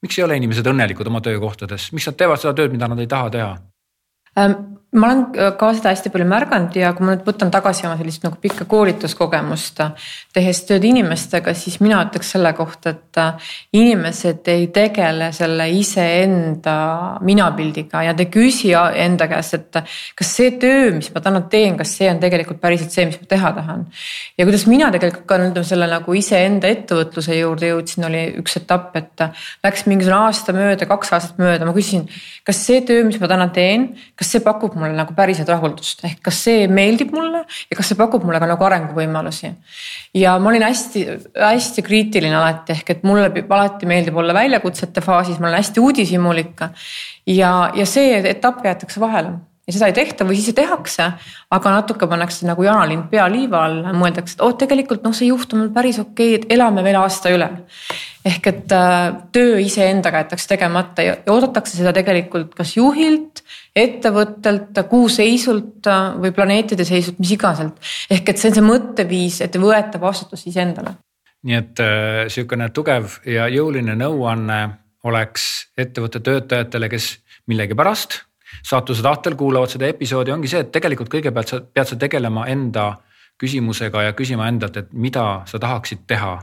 miks ei ole inimesed õnnelikud oma töökohtades, miks nad teevad seda tööd, mida nad ei taha teha? Ähm, ma olen äh, ka seda hästi palju märganud ja kui ma nüüd võtan tagasi oma sellist nagu pikka koolituskogemust, tehes tööd inimestega, siis mina ütleks selle kohta, et äh, inimesed ei tegele selle iseenda minapildiga ja te küsi enda käest, et kas see töö, mis ma täna teen, kas see on tegelikult päriselt see, mis ma teha tahan. ja kuidas mina tegelikult ka nüüd selle nagu iseenda ettevõtluse juurde jõudsin, oli üks etapp, et läks mingisugune aasta mööda, kaks aastat mööda, ma küsisin, kas see töö, mis ma täna teen, kas see pakub mulle nagu päriselt rahuldust, ehk kas see meeldib mulle ja kas see pakub mulle ka nagu arenguvõimalusi. ja ma olin hästi-hästi kriitiline alati, ehk et mulle alati meeldib olla väljakutsete faasis, ma olen hästi uudishimulik. ja, ja see etapp jäetakse vahele ja seda ei tehta või siis tehakse, aga natuke pannakse nagu jaanalind pea liiva alla, mõeldakse, et oh, tegelikult noh, see juhtum on päris okei okay,, et elame veel aasta üle. ehk et äh, töö iseendaga jäetakse tegemata ja, ja oodatakse seda tegelikult kas juhilt, ettevõttelt, kuu seisult äh, või planeetide seisult, mis igaselt. ehk et see on see mõtteviis, et võeta vastutus iseendale. nii et äh, sihukene tugev ja jõuline nõuanne oleks ettevõtte töötajatele, kes millegipärast saatuse tahtel kuulavad seda episoodi, ongi see, et tegelikult kõigepealt sa pead sa tegelema enda küsimusega ja küsima endalt, et mida sa tahaksid teha.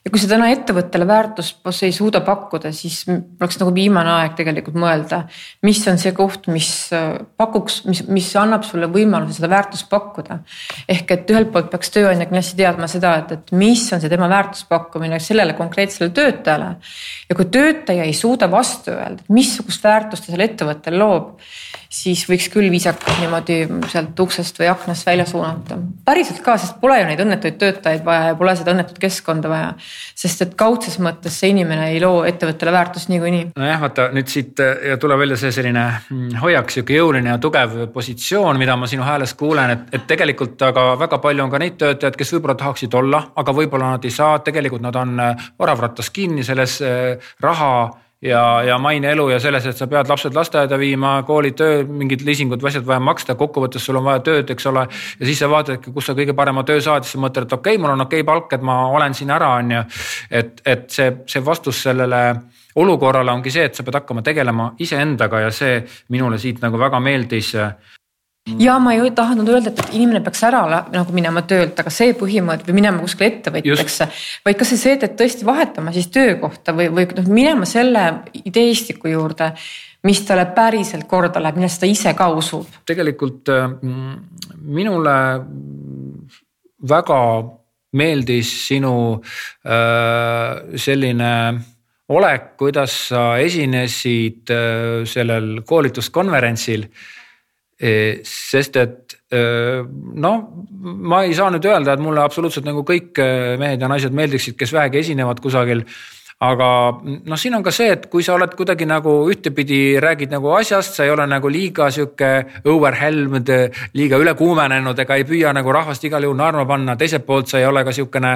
Ja kui sa täna ettevõttele väärtust ei suuda pakkuda, siis oleks nagu viimane aeg tegelikult mõelda, mis on see koht, mis äh, pakuks, mis, mis annab sulle võimaluse seda väärtust pakkuda. ehk et ühelt poolt peaks tööandja kindlasti teadma seda, et, et mis on see tema väärtuspakkumine sellele konkreetsele töötajale. ja kui töötaja ei suuda vastu öelda, missugust väärtust ta sellele ettevõttele loob siis võiks küll viisakalt niimoodi sealt uksest või aknast välja suunata. päriselt ka, sest pole ju neid õnnetuid töötajaid vaja ja pole seda õnnetut keskkonda vaja. Sest et kaudses mõttes see inimene ei loo ettevõttele väärtust niikuinii. nojah, vaata nüüd siit ja tuleb välja see selline mm, hoiak, sihuke jõuline ja tugev positsioon, mida ma sinu häälest kuulen, et, et tegelikult aga väga palju on ka neid töötajaid, kes võib-olla tahaksid olla, aga võib-olla nad ei saa, tegelikult nad on orav-rattas kinni selles eh, raha ja, ja maineelu ja selles, et sa pead lapsed lasteaeda viima, koolid, töö, mingid liisingud, asjad vaja maksta, kokkuvõttes sul on vaja tööd, eks ole. ja siis sa vaatad, kus sa kõige parema töö saad, siis sa mõtled, et okei okay,, mul on okei okay palk, et ma olen siin ära, on ju. et, et see, see vastus sellele olukorrale ongi see, et sa pead hakkama tegelema iseendaga ja see minule siit nagu väga meeldis ja ma ei tahtnud öelda, et inimene peaks ära nagu minema töölt, aga see põhimõte või minema kuskile ettevõtjaks. vaid kas see, et, et tõesti vahetama siis töökohta või, või noh, minema selle ideestiku juurde, mis talle päriselt korda läheb, millest ta ise ka usub. tegelikult mm, minule väga meeldis sinu äh, selline olek, kuidas sa esinesid äh, sellel koolituskonverentsil sest et noh, ma ei saa nüüd öelda, et mulle absoluutselt nagu kõik mehed ja naised meeldiksid, kes vähegi esinevad kusagil aga noh, siin on ka see, et kui sa oled kuidagi nagu ühtepidi räägid nagu asjast, sa ei ole nagu liiga sihuke overwhelmed, liiga ülekuumenenud ega ei püüa nagu rahvast igal juhul naerma panna, teiselt poolt sa ei ole ka sihukene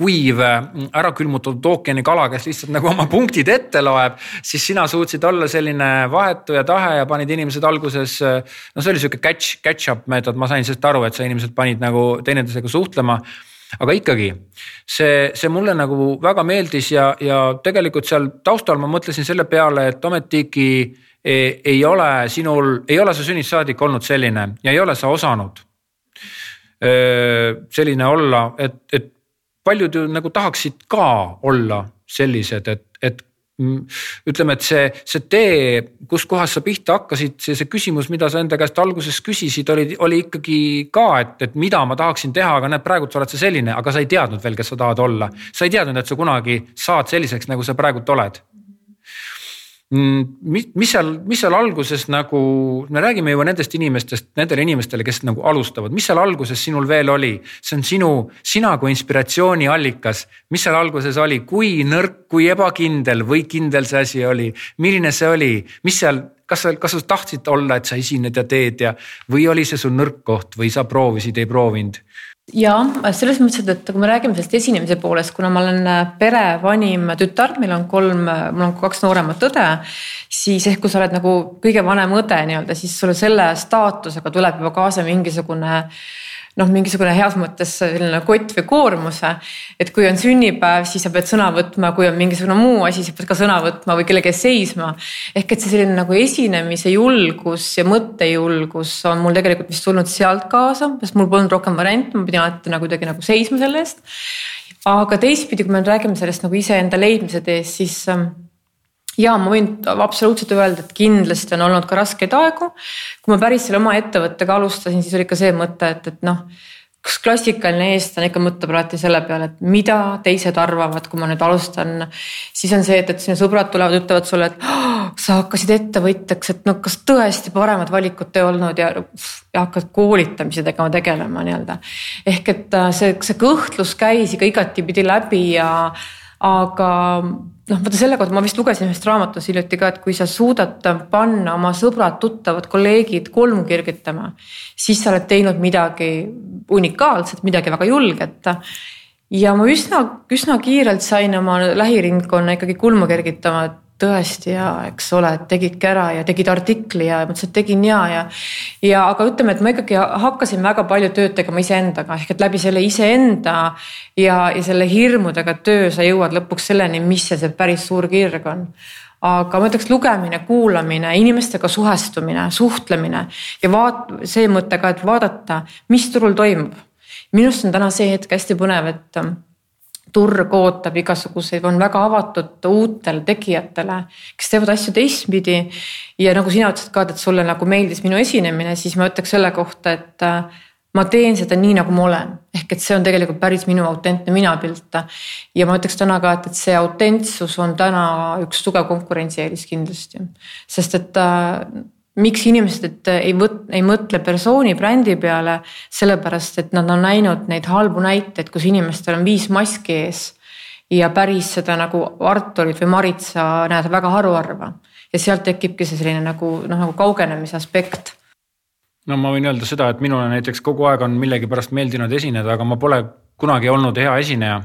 kuiv, ära külmutatud ookeanikala, kes lihtsalt nagu oma punktid ette loeb, siis sina suutsid olla selline vahetu ja tahe ja panid inimesed alguses. no see oli sihuke catch, catch-up meetod, ma sain sellest aru, et sa inimesed panid nagu teineteisega suhtlema aga ikkagi see, see mulle nagu väga meeldis ja, ja tegelikult seal taustal ma mõtlesin selle peale, et ometigi ei, ei ole sinul, ei ole sa sünnist saadik olnud selline ja ei ole sa osanud selline olla, et, et paljud ju nagu tahaksid ka olla sellised, et, et ütleme, et see, see tee, kuskohast sa pihta hakkasid, see, see küsimus, mida sa enda käest alguses küsisid, oli, oli ikkagi ka, et, et mida ma tahaksin teha, aga näed, praegult oled sa selline, aga sa ei teadnud veel, kes sa tahad olla. sa ei teadnud, et sa kunagi saad selliseks, nagu sa praegult oled Mm, mis, mis seal, mis seal alguses nagu, me räägime juba nendest inimestest, nendele inimestele, kes nagu alustavad, mis seal alguses sinul veel oli? see on sinu, sina kui inspiratsiooni allikas, mis seal alguses oli, kui nõrk, kui ebakindel või kindel see asi oli, milline see oli, mis seal, kas sa, kas sa tahtsid olla, et sa esined ja teed ja, või oli see sul nõrk koht või sa proovisid, ei proovinud? Ja selles mõttes, et kui me räägime sellest esinemise poolest, kuna ma olen äh, pere vanim tütar, meil on kolm, äh, mul on kaks nooremat õde. siis ehk kui sa oled nagu kõige vanem õde nii-öelda, siis sulle selle staatusega tuleb juba kaasa mingisugune noh, mingisugune heas mõttes selline kott või koormus. et kui on sünnipäev, siis sa pead sõna võtma, kui on mingisugune muu asi, sa pead ka sõna võtma või kellegi ees seisma. ehk et see selline nagu esinemise julgus ja mõttejulgus on mul tegelikult vist tulnud sealt kaasa, sest mul polnud rohkem variante, ma pidin alati nagu kuidagi nagu seisma selle eest. aga teistpidi, kui me räägime sellest nagu iseenda leidmise teest, siis ähm, ja ma võin absoluutselt öelda, et kindlasti on olnud ka raskeid aegu. kui ma päris selle oma ettevõttega alustasin, siis oli ikka see mõte, et, et noh, kas klassikaline eestlane ikka mõtleb alati selle peale, et mida teised arvavad, kui ma nüüd alustan. siis on see, et, et sinu sõbrad tulevad, ütlevad sulle, et oh, sa hakkasid ettevõtjaks, et no kas tõesti paremat valikut ei olnud ja, ja hakkad koolitamise tegema, tegelema nii-öelda. ehk et äh, see, see kõhtlus käis ikka igatipidi läbi ja aga noh, vaata selle kohta ma vist lugesin ühest raamatust hiljuti ka, et kui sa suudad panna oma sõbrad, tuttavad, kolleegid kolmkirgitama, siis sa oled teinud midagi unikaalset, midagi väga julget. ja ma üsna, üsna kiirelt sain oma lähiringkonna ikkagi kulmu kergitama, et tõesti ja eks ole, tegidki ära ja tegid artikli ja mõtlesin, et tegin ja, ja. ja aga ütleme, et ma ikkagi hakkasin väga palju tööd tegema iseendaga ehk et läbi selle iseenda ja, ja selle hirmudega töö sa jõuad lõpuks selleni, mis see, see päris suur kirg on aga ma ütleks lugemine, kuulamine, inimestega suhestumine, suhtlemine ja vaat-, see mõte ka, et vaadata, mis turul toimub. minu arust on täna see hetk hästi põnev, et turg ootab igasuguseid, on väga avatud uutele tegijatele, kes teevad asju teistpidi. ja nagu sina ütlesid ka, et sulle nagu meeldis minu esinemine, siis ma ütleks selle kohta, et äh, ma teen seda nii, nagu ma olen, ehk et see on tegelikult päris minu autentne minapilt. ja ma ütleks täna ka, et, et see autentsus on täna üks tugev konkurentsieelis kindlasti, sest et äh, miks inimesed et ei võt-, ei mõtle persooni brändi peale, sellepärast et nad on näinud neid halbu näiteid, kus inimestel on viis maski ees. ja päris seda nagu Arturit või Maritsa näed väga haruharva ja sealt tekibki see selline nagu noh, nagu kaugenemise aspekt no ma võin öelda seda, et minule näiteks kogu aeg on millegipärast meeldinud esineda, aga ma pole kunagi olnud hea esineja.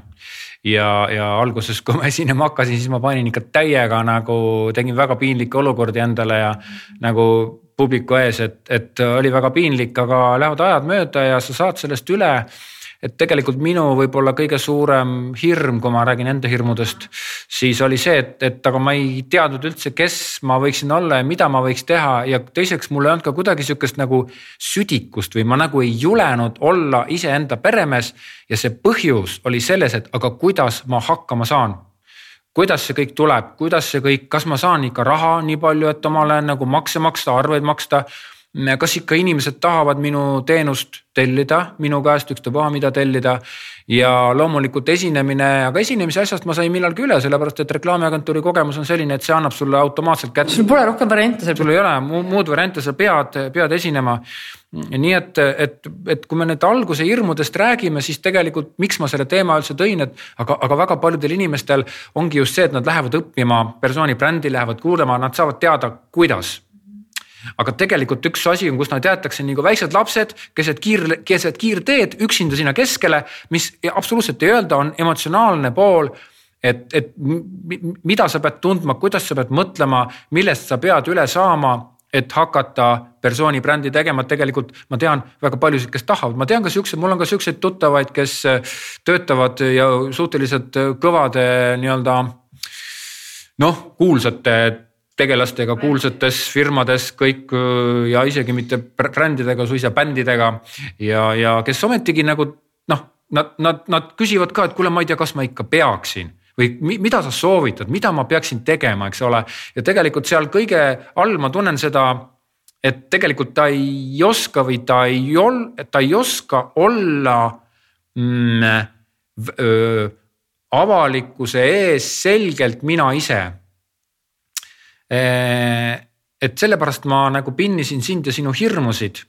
Ja, ja alguses, kui ma esinema hakkasin, siis ma panin ikka täiega nagu, tegin väga piinlikke olukordi endale ja nagu publiku ees, et, et oli väga piinlik, aga lähevad ajad mööda ja sa saad sellest üle et tegelikult minu võib-olla kõige suurem hirm, kui ma räägin enda hirmudest, siis oli see, et, et aga ma ei teadnud üldse, kes ma võiksin olla ja mida ma võiks teha. Ja teiseks mul ei olnud ka kuidagi sihukest nagu südikust või ma nagu ei julenud olla iseenda peremees. ja see põhjus oli selles, et aga kuidas ma hakkama saan? Kuidas see kõik tuleb, kuidas see kõik, kas ma saan ikka raha nii palju, et omale nagu makse maksta, arveid maksta kas ikka inimesed tahavad minu teenust tellida minu käest, ükstapuha mida tellida. ja loomulikult esinemine, aga esinemise asjast ma sain millalgi üle, sellepärast et reklaamiagentuuri kogemus on selline, et see annab sulle automaatselt kätte. sul pole rohkem variante. sul ei ole muud variante, sa pead, pead esinema. nii et, et, et kui me nüüd alguse hirmudest räägime, siis tegelikult, miks ma selle teema üldse tõin, et aga, aga väga paljudel inimestel ongi just see, et nad lähevad õppima persooni brändi, lähevad kuulama, nad saavad teada, kuidas aga tegelikult üks asi on, kus nad jäetakse nagu väiksed lapsed keset kiir, keset kiirteed üksinda sinna keskele, mis absoluutselt ei öelda, on emotsionaalne pool et, et mida sa pead tundma, kuidas sa pead mõtlema, millest sa pead üle saama, et hakata persooni brändi tegema, et tegelikult ma tean väga paljusid, kes tahavad, ma tean ka siukseid, mul on ka siukseid tuttavaid, kes töötavad ja suhteliselt kõvade nii-öelda noh, kuulsate tegelastega kuulsates firmades kõik ja isegi mitte brändidega, suisa bändidega. Ja, ja kes ometigi nagu noh, nad, nad, nad küsivad ka, et kuule, ma ei tea, kas ma ikka peaksin. Või mida sa soovitad, mida ma peaksin tegema, eks ole. ja tegelikult seal kõige all ma tunnen seda, et tegelikult ta ei oska või ta ei ol-, ta ei oska olla mm, öö, avalikkuse ees selgelt mina ise et sellepärast ma nagu pinnisin sind ja sinu hirmusid.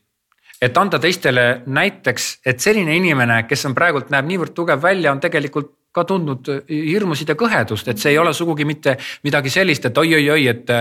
et anda teistele näiteks, et selline inimene, kes on praegult näeb niivõrd tugev välja, on tegelikult ka tundnud hirmusid ja kõhedust, et see ei ole sugugi mitte midagi sellist, et oi-oi-oi, et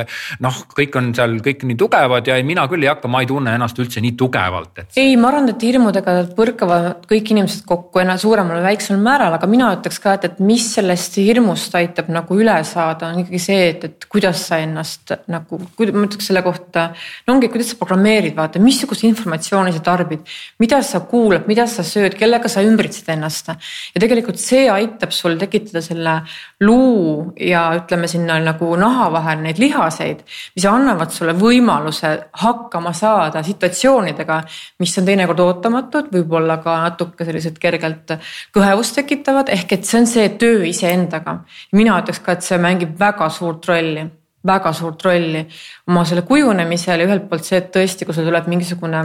noh, kõik on seal kõik nii tugevad ja mina küll ei hakka, ma ei tunne ennast üldse nii tugevalt et.... ei, ma arvan, et hirmudega põrkavad kõik inimesed kokku enam suuremal või väiksemal määral, aga mina ütleks ka, et, et mis sellest hirmust aitab nagu üle saada, on ikkagi see, et, et kuidas sa ennast nagu, ma ütleks selle kohta. no ongi, kuidas sa programmeerid, vaata, missugust informatsiooni sa tarbid, mida sa kuulad, mida sa sööd, kellega sa ümbritsed ennast ja tegelikult see aitab aitab sul tekitada selle luu ja ütleme sinna nagu naha vahel neid lihaseid, mis annavad sulle võimaluse hakkama saada situatsioonidega, mis on teinekord ootamatud, võib-olla ka natuke sellised kergelt kõhevust tekitavad, ehk et see on see töö iseendaga. mina ütleks ka, et see mängib väga suurt rolli väga suurt rolli oma selle kujunemisel ja ühelt poolt see, et tõesti, kui sul tuleb mingisugune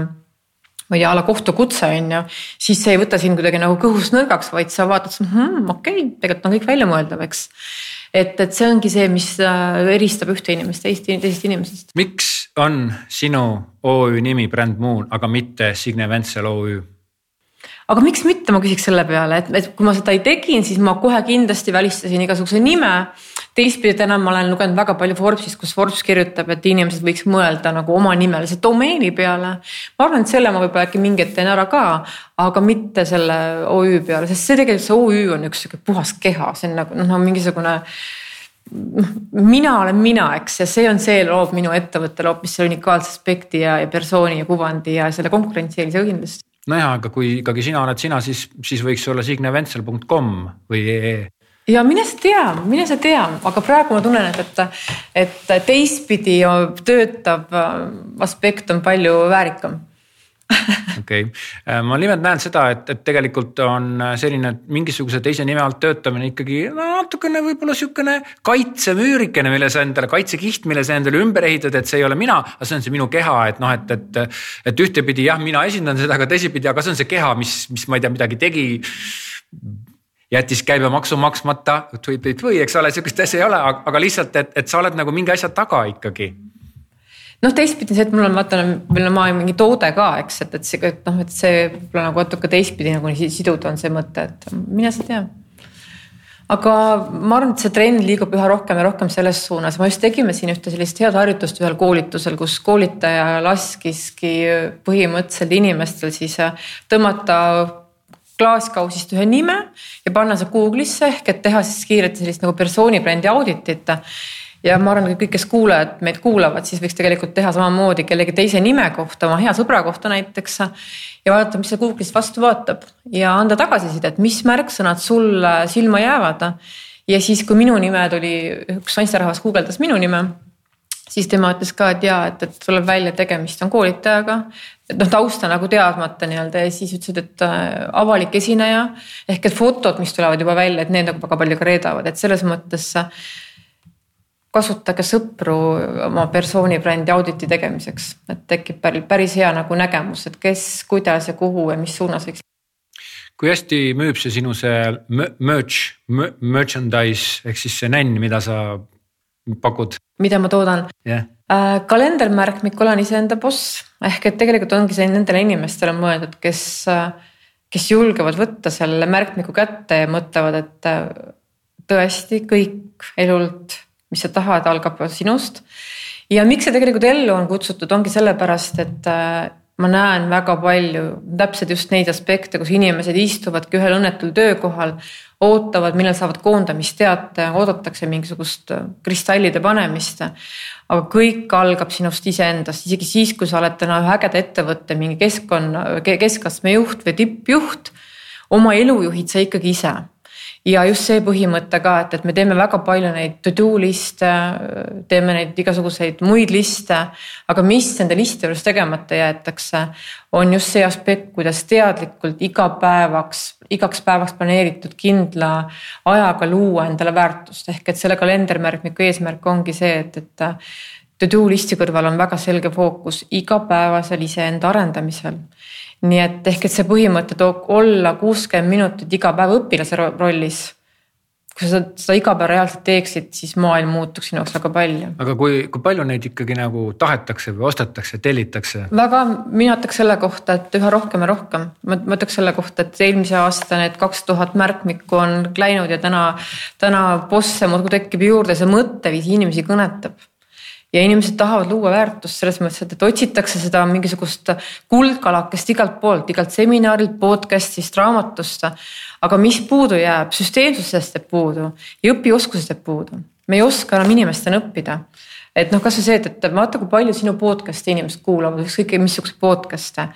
ma ei tea, a la kohtukutse on ju, siis see ei võta sind kuidagi nagu kõhust nõrgaks, vaid sa vaatad hmm,, okei okay,, tegelikult on kõik väljamõeldav, eks. et, et see ongi see, mis äh, eristab ühte inimest teist, teisest inimesest. miks on sinu OÜ nimi Brand Moon, aga mitte Signe Ventsel OÜ? aga miks mitte, ma küsiks selle peale, et, et kui ma seda ei tegin, siis ma kohe kindlasti välistasin igasuguse nime teistpidi täna ma olen lugenud väga palju Forbesist, kus Forbes kirjutab, et inimesed võiks mõelda nagu omanimelise domeeni peale. ma arvan, et selle ma võib-olla äkki mingi hetk teen ära ka, aga mitte selle OÜ peale, sest see tegelikult see OÜ on üks sihuke puhas keha, see on nagu noh, mingisugune noh, mina olen mina, eks, ja see on see, loob minu ettevõttele hoopis selle unikaalse aspekti ja, ja persooni ja kuvandi ja selle konkurentsieelise kindlasti nojah, aga kui ikkagi sina oled sina, siis, siis võiks olla signeventsel.com või ee ja mine sa tea, mine sa tea, aga praegu ma tunnen, et, et, et teistpidi töötav äh, aspekt on palju väärikam okei okay., ma nimelt näen seda, et, et tegelikult on selline mingisuguse teise nime alt töötamine ikkagi no, natukene võib-olla sihukene kaitsemüürikene, mille sa endale, kaitsekiht, mille sa endale ümber ehitad, et see ei ole mina, aga see on see minu keha, et noh, et, et. et ühtepidi jah, mina esindan seda, aga teisipidi, aga see on see keha, mis, mis ma ei tea, midagi tegi jättis käibemaksu maksmata, või eks ole, sihukest asja ei ole, aga lihtsalt, et, et sa oled nagu mingi asja taga ikkagi. Noh, teistpidi see, et mul on vaata, meil on maailma mingi toode ka, eks, et, et see, et noh, et see võib-olla nagu natuke teistpidi nagu siduda on see mõte, et mine sa tea. Aga ma arvan, et see trend liigub üha rohkem ja rohkem selles suunas, ma just tegime siin ühte sellist head harjutust ühel koolitusel, kus koolitaja laskiski põhimõtteliselt inimestel siis tõmmata klaaskausist ühe nime ja panna see Google'isse ehk et teha siis kiirelt sellist nagu persoonibrändi auditit. ja ma arvan, et kõik, kes kuulajad meid kuulavad, siis võiks tegelikult teha samamoodi kellegi teise nime kohta, oma hea sõbra kohta näiteks. ja vaadata, mis see Google'ist vastu vaatab ja anda tagasisidet, mis märksõnad sulle silma jäävad. ja siis, kui minu nime tuli, üks naisterahvas guugeldas minu nime siis tema ütles ka, et jaa, et, et tuleb välja, tegemist on koolitajaga. et noh, tausta nagu teadmata nii-öelda ja siis ütlesid, et äh, avalik esineja ehk et fotod, mis tulevad juba välja, et need nagu väga palju ka reedavad, et selles mõttes äh, kasutage sõpru oma persoonibrändi auditi tegemiseks, et tekib päris hea nagu nägemus, et kes, kuidas ja kuhu ja mis suunas võiks kui hästi müüb see sinu see merch, merchandise ehk siis see nänn, mida sa pakud? mida ma toodan yeah.? Äh, kalendermärkmik olen iseenda boss ehk et tegelikult ongi see nendele inimestele mõeldud, kes, äh, kes julgevad võtta selle märkmiku kätte ja mõtlevad, et äh, tõesti kõik elult, mis sa tahad, algab sinust. ja miks see tegelikult ellu on kutsutud, ongi sellepärast, et ma näen väga palju täpselt just neid aspekte, kus inimesed istuvadki ühel õnnetul töökohal, ootavad, millal saavad koondamisteate, oodatakse mingisugust kristallide panemist. aga kõik algab sinust iseendast, isegi siis, kui sa oled täna ühe ägeda ettevõtte mingi keskkonna, keskastme juht või tippjuht. oma elu juhid sa ikkagi ise ja just see põhimõte ka, et, et me teeme väga palju neid to do liste, teeme neid igasuguseid muid liste. aga mis nende liste juures tegemata jäetakse, on just see aspekt, kuidas teadlikult igapäevaks, igaks päevaks planeeritud kindla ajaga luua endale väärtust, ehk et selle kalendermärkmiku eesmärk ongi see, et, et to do listi kõrval on väga selge fookus igapäevasel iseenda arendamisel nii et ehk, et see põhimõte toob olla kuuskümmend minutit iga päev õpilase rollis. Kui sa seda iga päev reaalselt teeksid, siis maailm muutuks sinu jaoks väga palju. aga kui, kui palju neid ikkagi nagu tahetakse või ostetakse, tellitakse? väga, mina ütleks selle kohta, et üha rohkem ja rohkem. ma, ma ütleks selle kohta, et eelmise aasta need kaks tuhat märkmikku on läinud ja täna, täna bosse muudkui tekib juurde, see mõtteviis inimesi kõnetab ja inimesed tahavad luua väärtust selles mõttes, et, et otsitakse seda mingisugust kuldkalakest igalt poolt, igalt seminarilt, podcast'ist, raamatust. aga mis puudu jääb, süsteemsusest jääb puudu ja õpioskusest jääb puudu. me ei oska enam inimestena õppida. et noh, kasvõi see, et, et vaata, kui palju sinu podcast'i inimesed kuulavad, ükskõik missuguseid podcast'e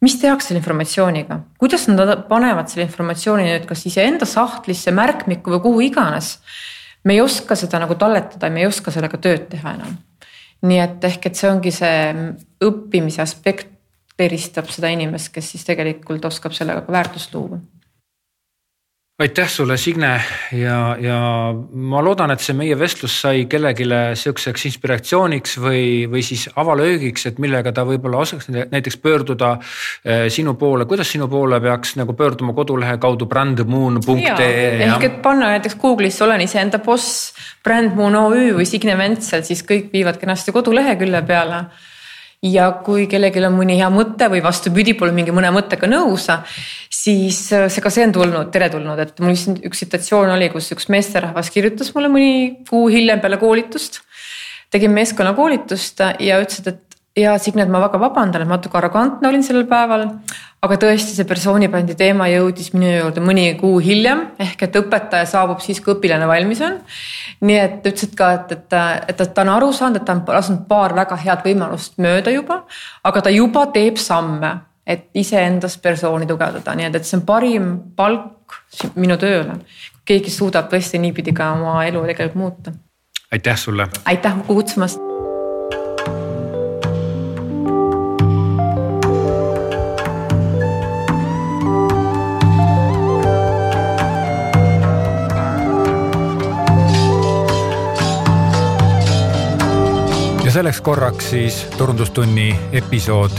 mis tehakse selle informatsiooniga, kuidas nad panevad selle informatsiooni nüüd kas iseenda sahtlisse, märkmikku või kuhu iganes. me ei oska seda nagu talletada, me ei oska sellega tööd teha enam nii et ehk, et see ongi see õppimise aspekt eristab seda inimest, kes siis tegelikult oskab sellega ka väärtust luua aitäh sulle, Signe ja, ja ma loodan, et see meie vestlus sai kellelegi sihukeseks inspiratsiooniks või, või siis avalöögiks, et millega ta võib-olla osaks näiteks pöörduda eh, sinu poole, kuidas sinu poole peaks nagu pöörduma kodulehe kaudu brandmoon.ee. ehk et panna näiteks Google'isse olen iseenda boss, Brandmoon OÜ või Signe Ventsel, siis kõik viivad kenasti kodulehekülje peale ja kui kellelgi on mõni hea mõte või vastupidi, pole mingi mõne mõttega nõus, siis äh, see ka see on tulnud, teretulnud, et mul just üks situatsioon oli, kus üks meesterahvas kirjutas mulle mõni kuu hiljem peale koolitust. tegin meeskonnakoolitust ja ütles, et ja Signe, et ma väga vabandan, et ma natuke arrogantne olin sellel päeval. aga tõesti, see persoonibändi teema jõudis minu juurde mõni kuu hiljem ehk et õpetaja saabub siis, kui õpilane valmis on. nii et ütlesid ka, et, et, et, et ta on aru saanud, et ta on lasknud paar väga head võimalust mööda juba, aga ta juba teeb samme, et iseendas persooni tugevdada, nii et, et see on parim palk minu tööle. keegi suudab tõesti niipidi ka oma elu tegelikult muuta. aitäh sulle. aitäh kutsumast selleks korraks siis turundustunni episood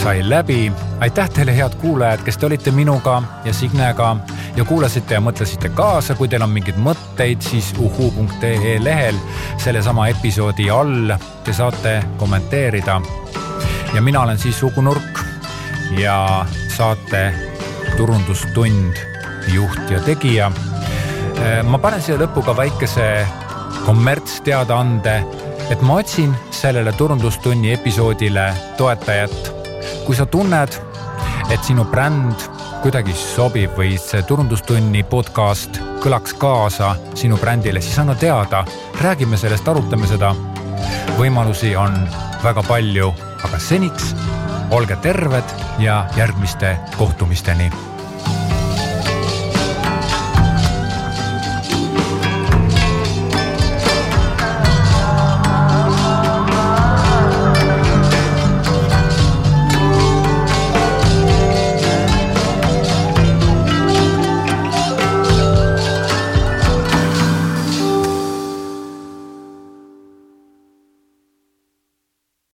sai läbi. aitäh teile, head kuulajad, kes te olite minuga ja Signega ja kuulasite ja mõtlesite kaasa. kui teil on mingeid mõtteid, siis uhuu.ee lehel sellesama episoodi all te saate kommenteerida. ja mina olen siis Ugu Nurk ja saate Turundustund juht ja tegija. ma panen siia lõppu ka väikese kommertsteadaande, et ma otsin sellele Turundustunni episoodile toetajat. Kui sa tunned, et sinu bränd kuidagi sobib või see Turundustunni podcast kõlaks kaasa sinu brändile, siis anna teada, räägime sellest, arutame seda. võimalusi on väga palju, aga seniks olge terved ja järgmiste kohtumisteni